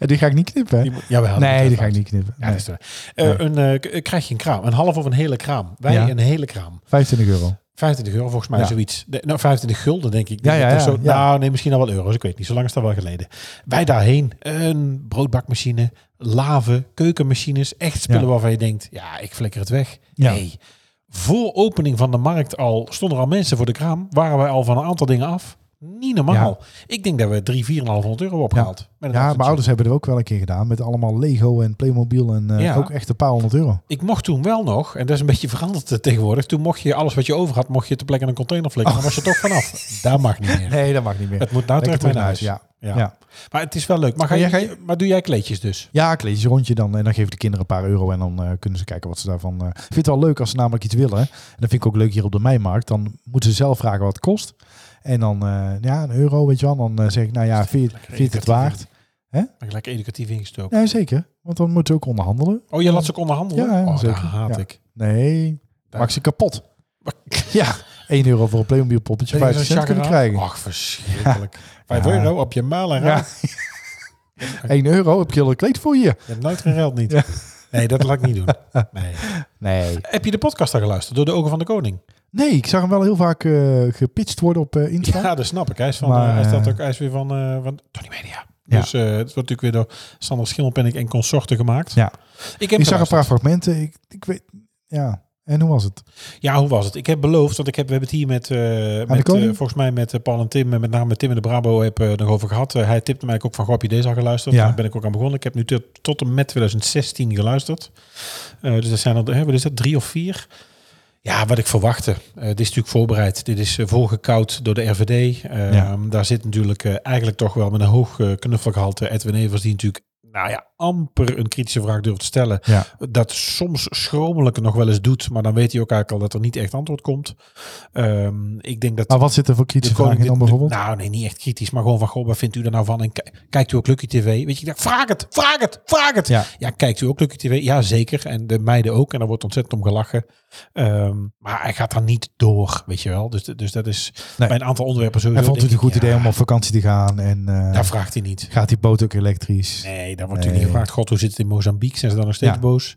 die ga ik niet knippen? Die jawel, Nee, die ga ik niet knippen. Ja, Nee. is een, krijg je een kraam. Een half of een hele kraam. Wij Ja. een hele kraam. 25 euro. 25 euro volgens mij Ja. zoiets. De- nou, 25 gulden denk ik. Ja, ja, ja, zo, ja. Nou, nee, misschien al wel euro's. Ik weet niet. Zo lang is dat wel geleden. Wij daarheen. Een broodbakmachine, laven, keukenmachines. Echt spullen waarvan je denkt, ja, ik flikker het weg. Nee. Voor opening van de markt al stonden er al mensen voor de kraam. Waren wij al van een aantal dingen af. Niet normaal. Ik denk dat we 3, 4,500 euro opgehaald. Een Ja, mijn ouders hebben er ook wel een keer gedaan. Met allemaal Lego en Playmobil en eh, Ja. ook echt een paar honderd euro. Ik mocht toen wel nog, en dat is een beetje veranderd tegenwoordig. Toen mocht je alles wat je over had, mocht je te plekken in een container flikken. Dan was je toch vanaf. Daar mag niet meer. Nee, dat mag niet meer. Het moet nou terug naar huis. Ja. Ja. Ja. Maar het is wel leuk. Maar, ga je, maar doe jij kleedjes dus? Ja, kleedjesrondje dan. En dan geven de kinderen een paar euro en dan eh, kunnen ze kijken wat ze daarvan... eh ik vind het wel leuk als ze namelijk iets willen. En dat vind ik ook leuk hier op de Mijnmarkt. Dan moeten ze zelf vragen wat het kost. En dan, eh, ja, een euro, weet je wel. Dan eh, zeg ik, nou ja, vind je- het waard? Ik lekker educatief ingestoken. Ja, zeker. Want dan moeten ze ook onderhandelen. Oh, je laat ze ook onderhandelen? Ja, oh, zeker. dat haat Ja. ik. Nee, maak ze kapot. Ja, 1 euro voor een Playmobil poppetje, Ben je 50 zo'n cent kunnen krijgen. Ach, verschrikkelijk. 5 Ja. euro op je maal en Ja. raad. 1 euro, heb je al een kleed voor je? Je hebt nooit gereld niet. Ja. Nee, dat laat ik niet doen. Nee. Nee. Heb je de podcast al geluisterd? Door de ogen van de koning? Nee, ik zag hem wel heel vaak eh gepitcht worden op eh, Insta. Ja, dat snap ik. Hij is, van, Maar, eh, hij staat ook, hij is weer van, van Tony Media. Ja. Dus het wordt natuurlijk weer door Sander Schimmelpenninck en consorten gemaakt. Ja. Ik, heb Ik zag een paar fragmenten. Ik, ik weet, ja. En hoe was het? Ja, hoe was het? Ik heb beloofd, want ik heb, we hebben het hier met, met volgens mij met Paul en Tim, met name met Tim en de Brabo, heb nog over gehad. Eh, hij tipte mij ook van, goh, heb je deze al geluisterd? Ja. Daar ben ik ook aan begonnen. Ik heb nu tot, tot en met 2016 geluisterd. Dus dat zijn er, hè, wat is dat, drie of vier? Ja, wat ik verwachtte. Eh, dit is natuurlijk voorbereid. Dit is eh, voorgekoud door de RVD. Eh, Ja. Daar zit natuurlijk eh, eigenlijk toch wel met een hoog uh, knuffelgehalte Edwin Evers, die natuurlijk nou ja, amper een kritische vraag durft te stellen. Ja. Dat soms schromelijk nog wel eens doet, maar dan weet hij ook eigenlijk al dat er niet echt antwoord komt. Ehm, ik denk dat Maar wat zit er voor kritische vragen dan bijvoorbeeld? Nou, nee, niet echt kritisch, maar gewoon van, goh, wat vindt u er nou van? En ki- kijkt u ook Lucky TV? Weet je, ik dacht, vraag het, vraag het, vraag het. Ja. Ja, kijkt u ook Lucky TV? Ja, zeker. En de meiden ook. En daar wordt ontzettend om gelachen. Ehm, maar hij gaat daar niet door, weet je wel. Dus, dus dat is Nee. bij een aantal onderwerpen sowieso. Hij vond het een goed idee om op vakantie te gaan. En eh, Daar vraagt hij niet. gaat die boot ook elektrisch? Nee, daar wordt Nee. natuurlijk niet gevraagd. God, hoe zit het in Mozambique? Zijn ze dan nog steeds Ja. boos?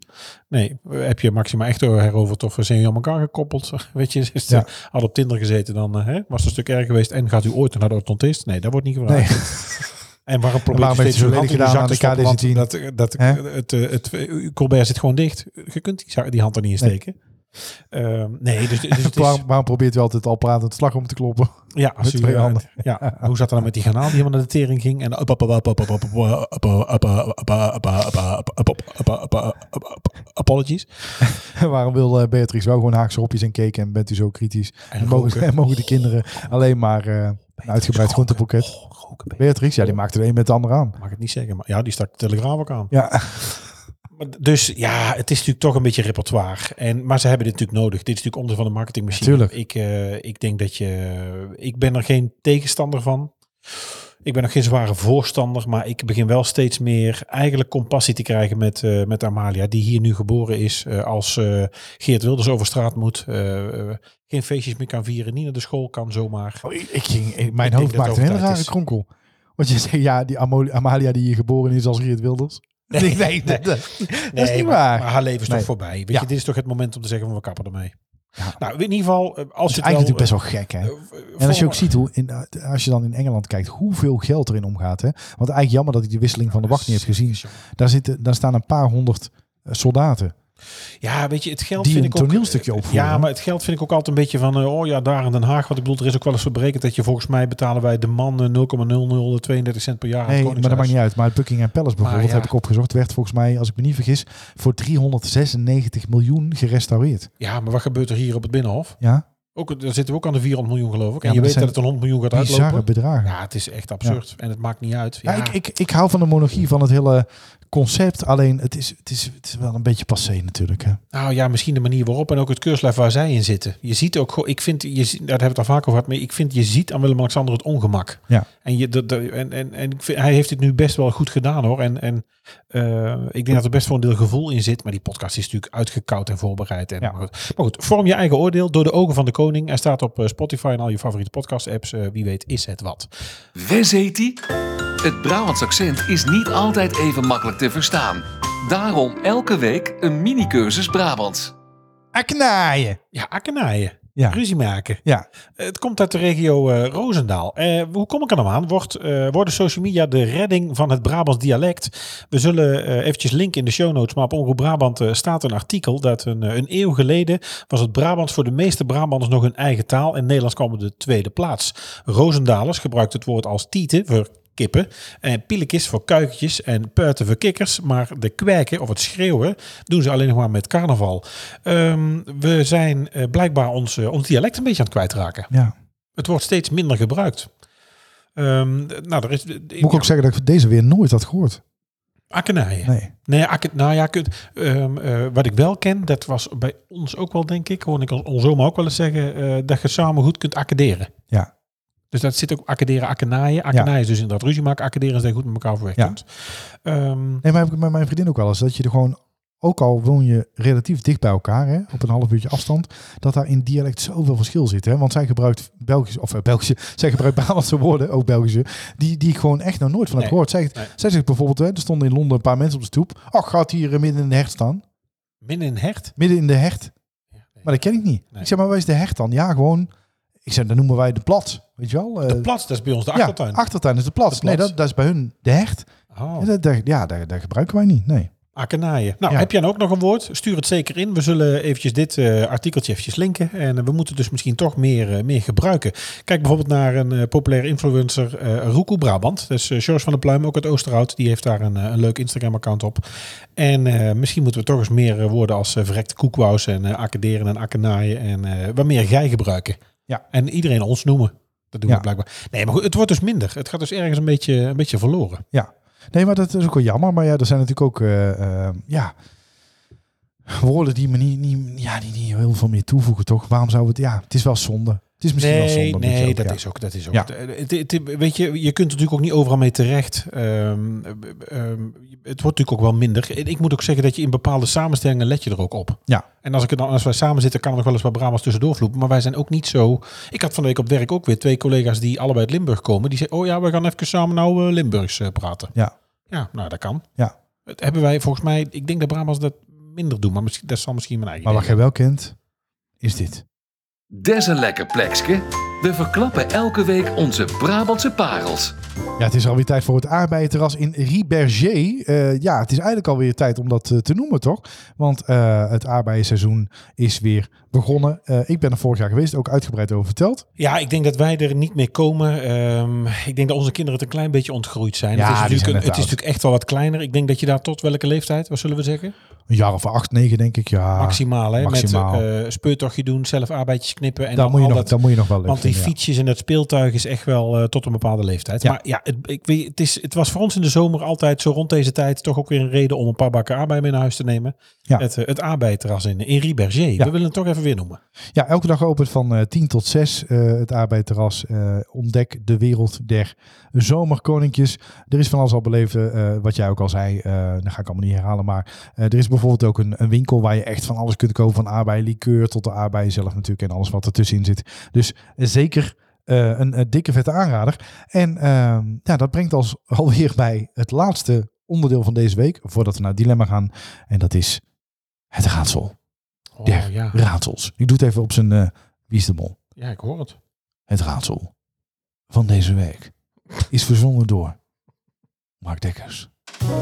Nee, heb je Maxima echt heroverd of zijn jullie aan elkaar gekoppeld? Weet je, is Ja. eh, had op Tinder gezeten, dan eh, hè, was het een stuk erger geweest. En gaat u ooit naar de orthontist? Nee, dat wordt niet gevraagd. Nee. En waarom u heeft steeds u zo uw hand in lelijk uw gedaan zak aan te de stoppen? KD-10? Want dat, dat, het, eh, het, het, uw Colbert zit gewoon dicht. Je kunt die, hand er niet in Nee. Uh, nee, dus, het is... Waarom probeert u altijd al praten het slag om te kloppen? Ja, met twee handen. ja. hoe zat dat dan met die granaal die helemaal naar de tering ging? En apologies. Waarom wil Beatrix Beatrice wel gewoon haakse opjes en cake en bent u zo kritisch? En, mogen, de kinderen alleen maar een uitgebreid groenteboeket? Beatrice, ja, die maakte de een met de ander aan. Mag ik het niet zeggen, maar ja, die stak de telegraaf ook aan. Ja. Dus ja, het is natuurlijk toch een beetje repertoire. En, maar ze hebben dit natuurlijk nodig. Dit is natuurlijk onderdeel van de marketingmachine. Tuurlijk. Ik, eh, ik denk dat je... Ik ben er geen tegenstander van. Ik ben nog geen zware voorstander. Maar ik begin wel steeds meer eigenlijk compassie te krijgen met, eh, met Amalia. Die hier nu geboren is. eh, als Geert Wilders over straat moet. geen feestjes meer kan vieren. Niet naar de school kan zomaar. Oh, ik, ik ging, ik- mijn hoofd het een hele rare kronkel. Want je zegt, ja, die Amalia die hier geboren is als Geert Wilders. Nee, nee, nee. dat, dat is niet maar, waar. Maar haar leven is toch voorbij. Weet Ja. je, dit is toch het moment om te zeggen van we kappen ermee. Ja. Nou, in ieder geval, eh, als is je het eigenlijk wel, natuurlijk best wel gek, hè? eh, En als je ook ziet hoe, in, als je dan in Engeland kijkt, hoeveel geld erin omgaat. Hè? Want eigenlijk jammer dat ik die wisseling van de wacht niet heb gezien. Daar, zitten, daar staan een paar honderd eh, soldaten. Ja, weet je, het geld Die vind een ik ook... toneelstukje opvoeren. Ja, maar het geld vind ik ook altijd een beetje van... eh, oh ja, daar in Den Haag. Want ik bedoel, er is ook wel eens berekend dat je volgens mij betalen wij de man eh, 0,0032 cent per jaar Nee, maar dat maakt niet uit. Maar het Buckingham Palace bijvoorbeeld, ja. heb ik opgezocht, werd volgens mij, als ik me niet vergis, voor 396 miljoen gerestaureerd. Ja, maar wat gebeurt er hier op het Binnenhof? Ja, Ook, daar zitten we ook aan de 400 miljoen geloof ik. En Ja, je weet dat het een 100 miljoen gaat bizarre uitlopen. bedragen. Ja, het is echt absurd. En het maakt niet uit. Ja, Ja, ik, ik, ik hou van de monarchie, van het hele concept. Alleen, het is, het is, het is wel een beetje passé natuurlijk. Hè? Nou ja, misschien de manier waarop en ook het keurslijf waar zij in zitten. Je ziet ook, ik vind, je, daar hebben we het al vaak over gehad, maar ik vind, je ziet aan Willem-Alexander het ongemak. Ja. En, je, dat, en, en, en ik vind, hij heeft het nu best wel goed gedaan hoor. En, en eh, ik denk dat er best wel een deel gevoel in zit. Maar die podcast is natuurlijk uitgekoud en voorbereid. En, Ja. maar, goed. maar goed, vorm je eigen oordeel door de ogen van de koning. Hij staat op eh, Spotify en al je favoriete podcast apps. Eh, wie weet is het wat. Wes heet die? Het Brabants accent is niet altijd even makkelijk te verstaan. Daarom elke week een mini-cursus Brabants. Aknaaien! Ja, akkenaaien. Ja. Ruzie maken. Ja, Het komt uit de regio eh Roosendaal. Eh, hoe kom ik er nou aan? Wordt, eh, worden social media de redding van het Brabants dialect? We zullen eventjes linken in de show notes, maar op Omroep Brabant staat een artikel dat een, een eeuw geleden was het Brabants voor de meeste Brabanders nog een eigen taal. En Nederlands kwam op de tweede plaats. Roosendalers gebruikt het woord als tieten voor kippen en pielekjes voor kuikentjes en puiten voor kikkers. Maar de kwijken of het schreeuwen doen ze alleen nog maar met carnaval. Ehm, we zijn eh, blijkbaar ons, eh, ons dialect een beetje aan het kwijtraken. ja. Het wordt steeds minder gebruikt. Ehm, nou, er is... Moet ik ook zeggen dat ik deze weer nooit had gehoord. Akkenaaien. Nee. Nee, nou ja, kunt, ehm, eh, wat ik wel ken, dat was bij ons ook wel, denk ik, hoorde ik ons- oma ook wel eens zeggen, dat je samen goed kunt accederen. Ja. Dus dat zit ook accederen, akkenaaien. Akkenaaien is dus inderdaad ruzie maken, accederen is dat je goed met elkaar overweg Ja. kunt. Ehm, Nee, maar heb ik met mijn vriendin ook wel eens. Dat je er gewoon, ook al woon je relatief dicht bij elkaar, hè, op een half uurtje afstand, dat daar in dialect zoveel verschil zit. Hè? Want zij gebruikt Belgische, of eh, Belgische, zij gebruikt Brabantse woorden, ook Belgische, die, die ik gewoon echt nog nooit van heb Nee. gehoord. Zij, Nee. zij zegt bijvoorbeeld, hè, er stonden in Londen een paar mensen op de stoep. Ach, gaat hier eh, midden in de hert staan? Midden in hert. Midden in de hert? Maar dat ken ik niet. Ik zeg, maar waar is de hert dan? Ja, gewoon, ik zeg, dan noemen wij de plat. Weet je wel? De Eh, plaats, dat is bij ons de ja, achtertuin. achtertuin is de plat. De Nee, plat. dat, dat is bij hun de hert. Oh. Ja, dat, ja, daar, daar gebruiken wij niet. Nee. Akkenaaien. Nou, Ja. heb jij dan ook nog een woord? Stuur het zeker in. We zullen eventjes dit eh, artikeltje eventjes linken. En eh, we moeten dus misschien toch meer, meer gebruiken. Kijk bijvoorbeeld naar een populaire influencer, Roekoe Brabant. Dus eh George van der Pluim, ook uit Oosterhout. Die heeft daar een, een leuk Instagram-account op. En misschien moeten we toch eens meer woorden als uh, verrekte koekwous en akkederen en akkenaaien. En wat meer gij gebruiken. Ja. En iedereen ons noemen. Dat doen Ja. we blijkbaar. Nee, maar goed, het wordt dus minder. Het gaat dus ergens een beetje, een beetje verloren. Ja, nee, maar dat is ook wel jammer. Maar ja, er zijn natuurlijk ook, eh, eh, ja, woorden die me niet, niet, ja, die niet heel veel meer toevoegen, toch? Waarom zou het, ja, het is wel zonde. Het is misschien wel zonde. Nee, nee, ook, dat ja. is ook, dat is ook. Ja. Het, het- het- weet je, je kunt er natuurlijk ook niet overal mee terecht. Ehm, ehm, het wordt natuurlijk ook wel minder. Ik moet ook zeggen dat je in bepaalde samenstellingen let je er ook op. Ja. En als ik dan, als wij samen zitten, kan er nog wel eens wat Brabants tussendoor vloepen. Maar wij zijn ook niet zo. Ik had van de week op werk ook weer twee collega's die allebei uit Limburg komen. Die zeggen, oh ja, we gaan even samen nou eh, Limburgs eh, praten. Ja. Ja, nou dat kan. Ja. Het hebben wij volgens mij, ik denk dat Brabants dat minder doen, maar misschien, dat zal misschien mijn eigen Maar wat jij wel kent, is dit. Des een lekker plekske. We verklappen elke week onze Brabantse parels. Ja, het is alweer tijd voor het aardbeienterras in Riberger. Eh, ja, het is eigenlijk alweer tijd om dat eh, te noemen, toch? Want eh, het aardbeienseizoen is weer begonnen. Eh, ik ben er vorig jaar geweest, ook uitgebreid over verteld. Ja, ik denk dat wij er niet meer komen. Ehm, ik denk dat onze kinderen het een klein beetje ontgroeid zijn. Ja, het is, natuurlijk, zijn een- net het is natuurlijk echt wel wat kleiner. Ik denk dat je daar tot welke leeftijd, wat zullen we zeggen? Een jaar of acht, negen denk ik. Ja, Maximaal, hè? maximaal. Met eh speurtochtje doen, zelf arbeidjes knippen. En dan, moet je al nog, dat, dan moet je nog wel leuk want die fietsjes en dat speeltuig is echt wel eh, tot een bepaalde leeftijd. Maar ja, het, ik weet, het, is, het was voor ons in de zomer altijd zo rond deze tijd toch ook weer een reden om een paar bakken aardbei mee naar huis te nemen. Ja. Het, eh, het aardbeienterras in, in Riberger. We willen het toch even weer noemen. Ja, elke dag opent van eh 10 tot 6 eh, het aardbeienterras. Ontdek de wereld der zomerkoninkjes. Er is van alles al beleefd, eh, wat jij ook al zei. dat ga ik allemaal niet herhalen. Maar er is bijvoorbeeld ook een, een winkel waar je echt van alles kunt kopen. Van aardbeienlikeur tot de aardbeien zelf natuurlijk. En alles wat ertussenin zit. Dus eh, zeker eh, een, eh, dikke vette aanrader. En ehm, ja, dat brengt ons alweer bij het laatste onderdeel van deze week. Voordat we naar het dilemma gaan. En dat is het raadsel Oh, der ja. raadsels. Ik doe het even op zijn eh wie is de mol. ja, ik hoor het. Het raadsel van deze week is verzonnen door Mark Dekkers.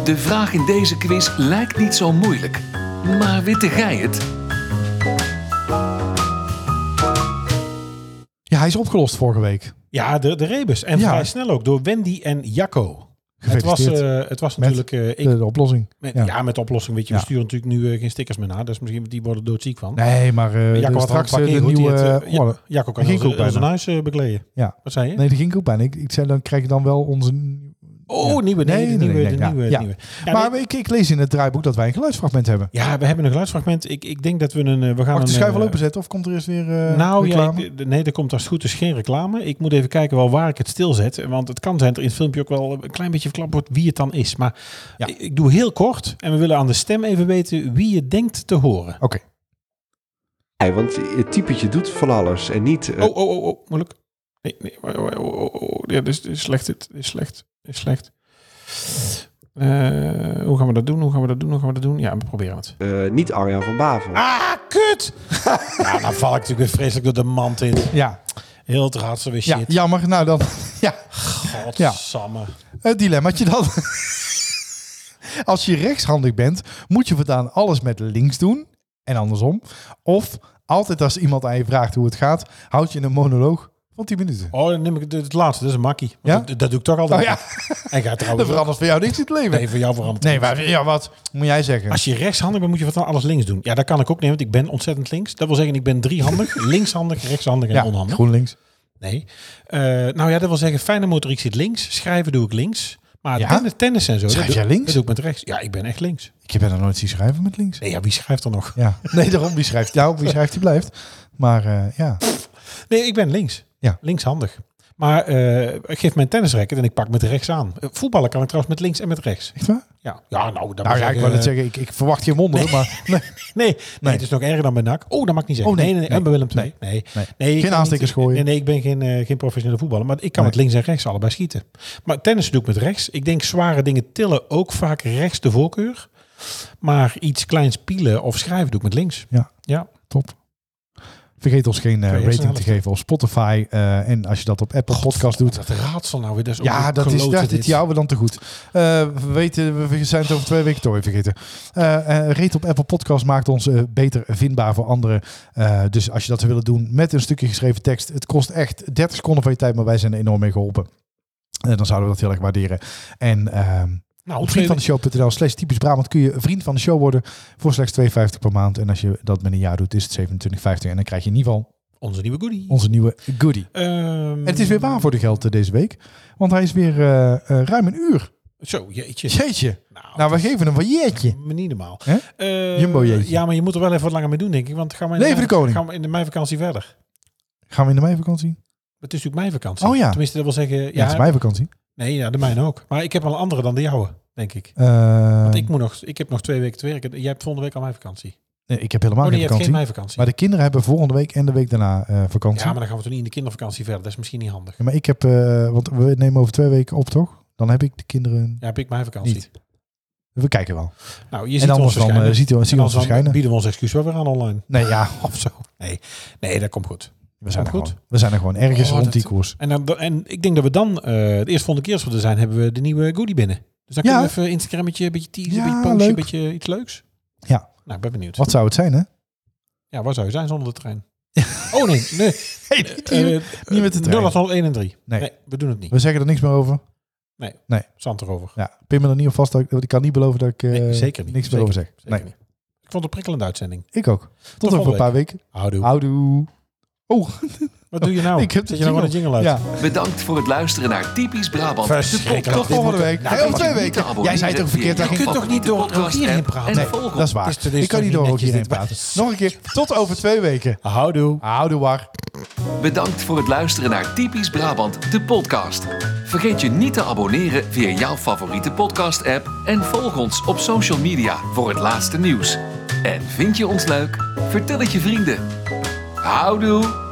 De vraag in deze quiz lijkt niet zo moeilijk. Maar witte gij het? Ja, hij is opgelost vorige week. Ja, de, de rebus. En Ja. vrij snel ook door Wendy en Jacco. Het was, eh, het was natuurlijk... eh, ik, de, de oplossing. met, ja. ja. met de oplossing. Weet je, Ja. we sturen natuurlijk nu eh, geen stickers meer naar. Dus misschien die worden doodziek van. Nee, maar Jacco de, had straks een de nieuwe... het, Ja, Jacco kan zijn huis bekleden. Ja. Wat zei je? Nee, ook bijna. Ik, ik zei, dan krijg je dan wel onze... Oh, Ja. nieuwe. Nee, Nee, de nieuwe. nee, de nee, ja. nieuwe, Ja. nieuwe. Ja, maar nee, ik, ik lees in het draaiboek dat wij een geluidsfragment hebben. ja, we hebben een geluidsfragment. Ik, ik denk dat we een... eh, We gaan Mag ik de een, schuif eh, openzetten of komt er eerst weer eh nou ja, reclame? ik- nee, er komt als het goed is geen reclame. Ik moet even kijken wel waar ik het stilzet. Want het kan zijn dat er in het filmpje ook wel een klein beetje verklapt wordt wie het dan is. Maar Ja. ik, ik doe heel kort. En we willen aan de stem even weten wie je denkt te horen. Oké. Ja, want het typetje doet van alles en niet... eh, Oh, oh, oh, oh, moeilijk. Nee, nee, oh, oh, oh, oh, oh. Ja, dit is, dit is slecht, dit is slecht, is slecht. Eh, hoe gaan we dat doen? Hoe gaan we dat doen? Hoe gaan we dat doen? Ja, we proberen het. eh, niet Arjan van Bavel. Ah, kut! ja, dan val ik natuurlijk weer vreselijk door de mand in. Ja. Heel het raadse weer ja, shit. jammer. Nou dan, ja, Godsamme. het dilemmaatje dan. Als je rechtshandig bent, moet je voortaan alles met links doen. En andersom. Of altijd als iemand aan je vraagt hoe het gaat, houd je een monoloog van 10 minuten. Oh, dan neem ik het, laatste. Dat is een makkie. Ja? Dat, dat doe ik toch altijd. Oh ja, En gaat dat trouwens verandert voor jou niks in het leven. Nee, voor jou verandert Nee, maar ja, wat moet jij zeggen? Als je rechtshandig bent, moet je van alles links doen. Ja, dat kan ik ook nemen, want ik ben ontzettend links. Dat wil zeggen, ik ben driehandig, linkshandig, rechtshandig en ja, onhandig. GroenLinks. Nee. Eh, nou ja, dat wil zeggen, fijne motoriek zit links. Schrijven doe ik links. Maar Ja? tennis, tennis en zo. dat Schrijf doe- jij links? Dat doe ik met rechts. Ja, ik ben echt links. Ik heb er nooit zien schrijven met links. Nee, ja, wie schrijft er nog? Ja, nee, daarom wie schrijft. Ja, wie schrijft die blijft. Maar eh, ja, Nee, ik ben links. Ja. Linkshandig. Maar eh, ik geef mijn tennisracket en ik pak met rechts aan. Eh, voetballen kan ik trouwens met links en met rechts. echt waar? Ja, ja nou, dat Nou ja, ik wil het zeggen, ik, ik verwacht geen wonderen, maar nee, Nee, nee, Nee. het is nog erger dan bij NAC. Oh, dat mag ik niet zeggen. Oh, nee, nee. En bij Willem II. Nee. Nee. Geen aanstekers gooien. Nee, nee, ik ben geen, eh, geen professionele voetballer. Maar ik kan met links en rechts allebei schieten. Maar tennis doe ik met rechts. Ik denk zware dingen tillen ook vaak rechts de voorkeur. Maar iets kleins pielen of schrijven doe ik met links. Ja. Ja. top. Vergeet ons geen eh, rating te even- geven op Spotify. eh, en als je dat op Apple Podcast doet. Dat raadsel nou weer. Dat is ook Ja, dat is dat, dit we dan te goed. Eh, we weten, we zijn het over twee weken toch weer vergeten. Rate op Apple Podcast maakt ons beter vindbaar voor anderen. Dus als je dat zou willen doen met een stukje geschreven tekst. Het kost echt 30 seconden van je tijd, maar wij zijn er enorm mee geholpen. En dan zouden we dat heel erg waarderen. En ehm Nou, op vriendvandeshow.nl slash typisch Brabant kun je vriend van de show worden voor slechts 2,50 per maand. En als je dat met een jaar doet, is het 27,50. En dan krijg je in ieder geval onze nieuwe goodie. onze nieuwe goodie. En het is weer waar voor de geld eh, deze week. Want hij is weer eh, eh, ruim een uur. Zo, jeetje. Jeetje. Nou, Nou, we geven hem van jeetje. me niet normaal. Jumbo jeetje. Ja, maar je moet er wel even wat langer mee doen, denk ik. Want gaan we in Leven de koning. Gaan we in de meivakantie verder. Gaan we in de meivakantie? Het is natuurlijk mijn vakantie. Oh ja. Tenminste, dat wil zeggen... Ja, Ja, het is meivakantie. Nee, ja, de mijne ook. Maar ik heb al een andere dan de jouwe, denk ik. Eh, Want ik, moet nog, ik heb nog twee weken te werken. Jij hebt volgende week al mijn vakantie. nee, ik heb helemaal Oh nee, geen hebt geen vakantie. maar de kinderen hebben volgende week en de week daarna eh, vakantie. Ja, maar dan gaan we toch niet in de kindervakantie verder. Dat is misschien niet handig. Ja, maar ik heb, eh, want we nemen over twee weken op, toch? Dan heb ik de kinderen Ja, heb ik mijn vakantie. niet. We kijken wel. Nou, je en ziet anders ons dan eh, ziet En ons verschijnen. bieden we ons excuus wel weer aan online. Nee, ja. Of zo. Nee, nee dat komt goed. We zijn, er Goed. gewoon, we zijn er gewoon ergens Oh, rond dat- die koers. En, dan, en ik denk dat we dan, eh de eerste volgende keer als we er zijn, hebben we de nieuwe goodie binnen. Dus dan Ja. kunnen we even Instagrammetje, een beetje teasen, Ja, een beetje een beetje iets leuks. Ja. Nou, ik ben benieuwd. Wat zou het zijn, hè? Ja, waar zou je zijn zonder de trein? oh nee, nee. Nee, Eh, niet met de trein. 0801 en 3. Nee. Nee. we doen het niet. We zeggen er niks meer over. Zand erover. Ja, pin me er niet op vast. Dat ik, ik kan niet beloven dat ik Nee, zeker niet. niks meer over zeg. Zeker Nee, niet. Ik vond het een prikkelende uitzending. ik ook. Tot, over een paar weken. Houdoe. Houdoe. Oh, Wat doe je nou? Ik heb Zet je nou gewoon een jingle uit? ja. Bedankt voor het luisteren naar Typisch Brabant. de Verschrikkelijk. podcast. Tot volgende week. Nou, kun twee weken. Jij zei het ook via verkeerd. je kunt toch niet door hierheen praten? en Nee, volg dat is waar. Ik kan toch niet door hierheen praten. Nog een keer. Tot over twee weken. Houdoe. Houdoe war. Bedankt voor het luisteren naar Typisch Brabant, de podcast. Vergeet je niet te abonneren via jouw favoriete podcast-app en volg ons op social media voor het laatste nieuws. En vind je ons leuk? Vertel het je vrienden. Houdoe!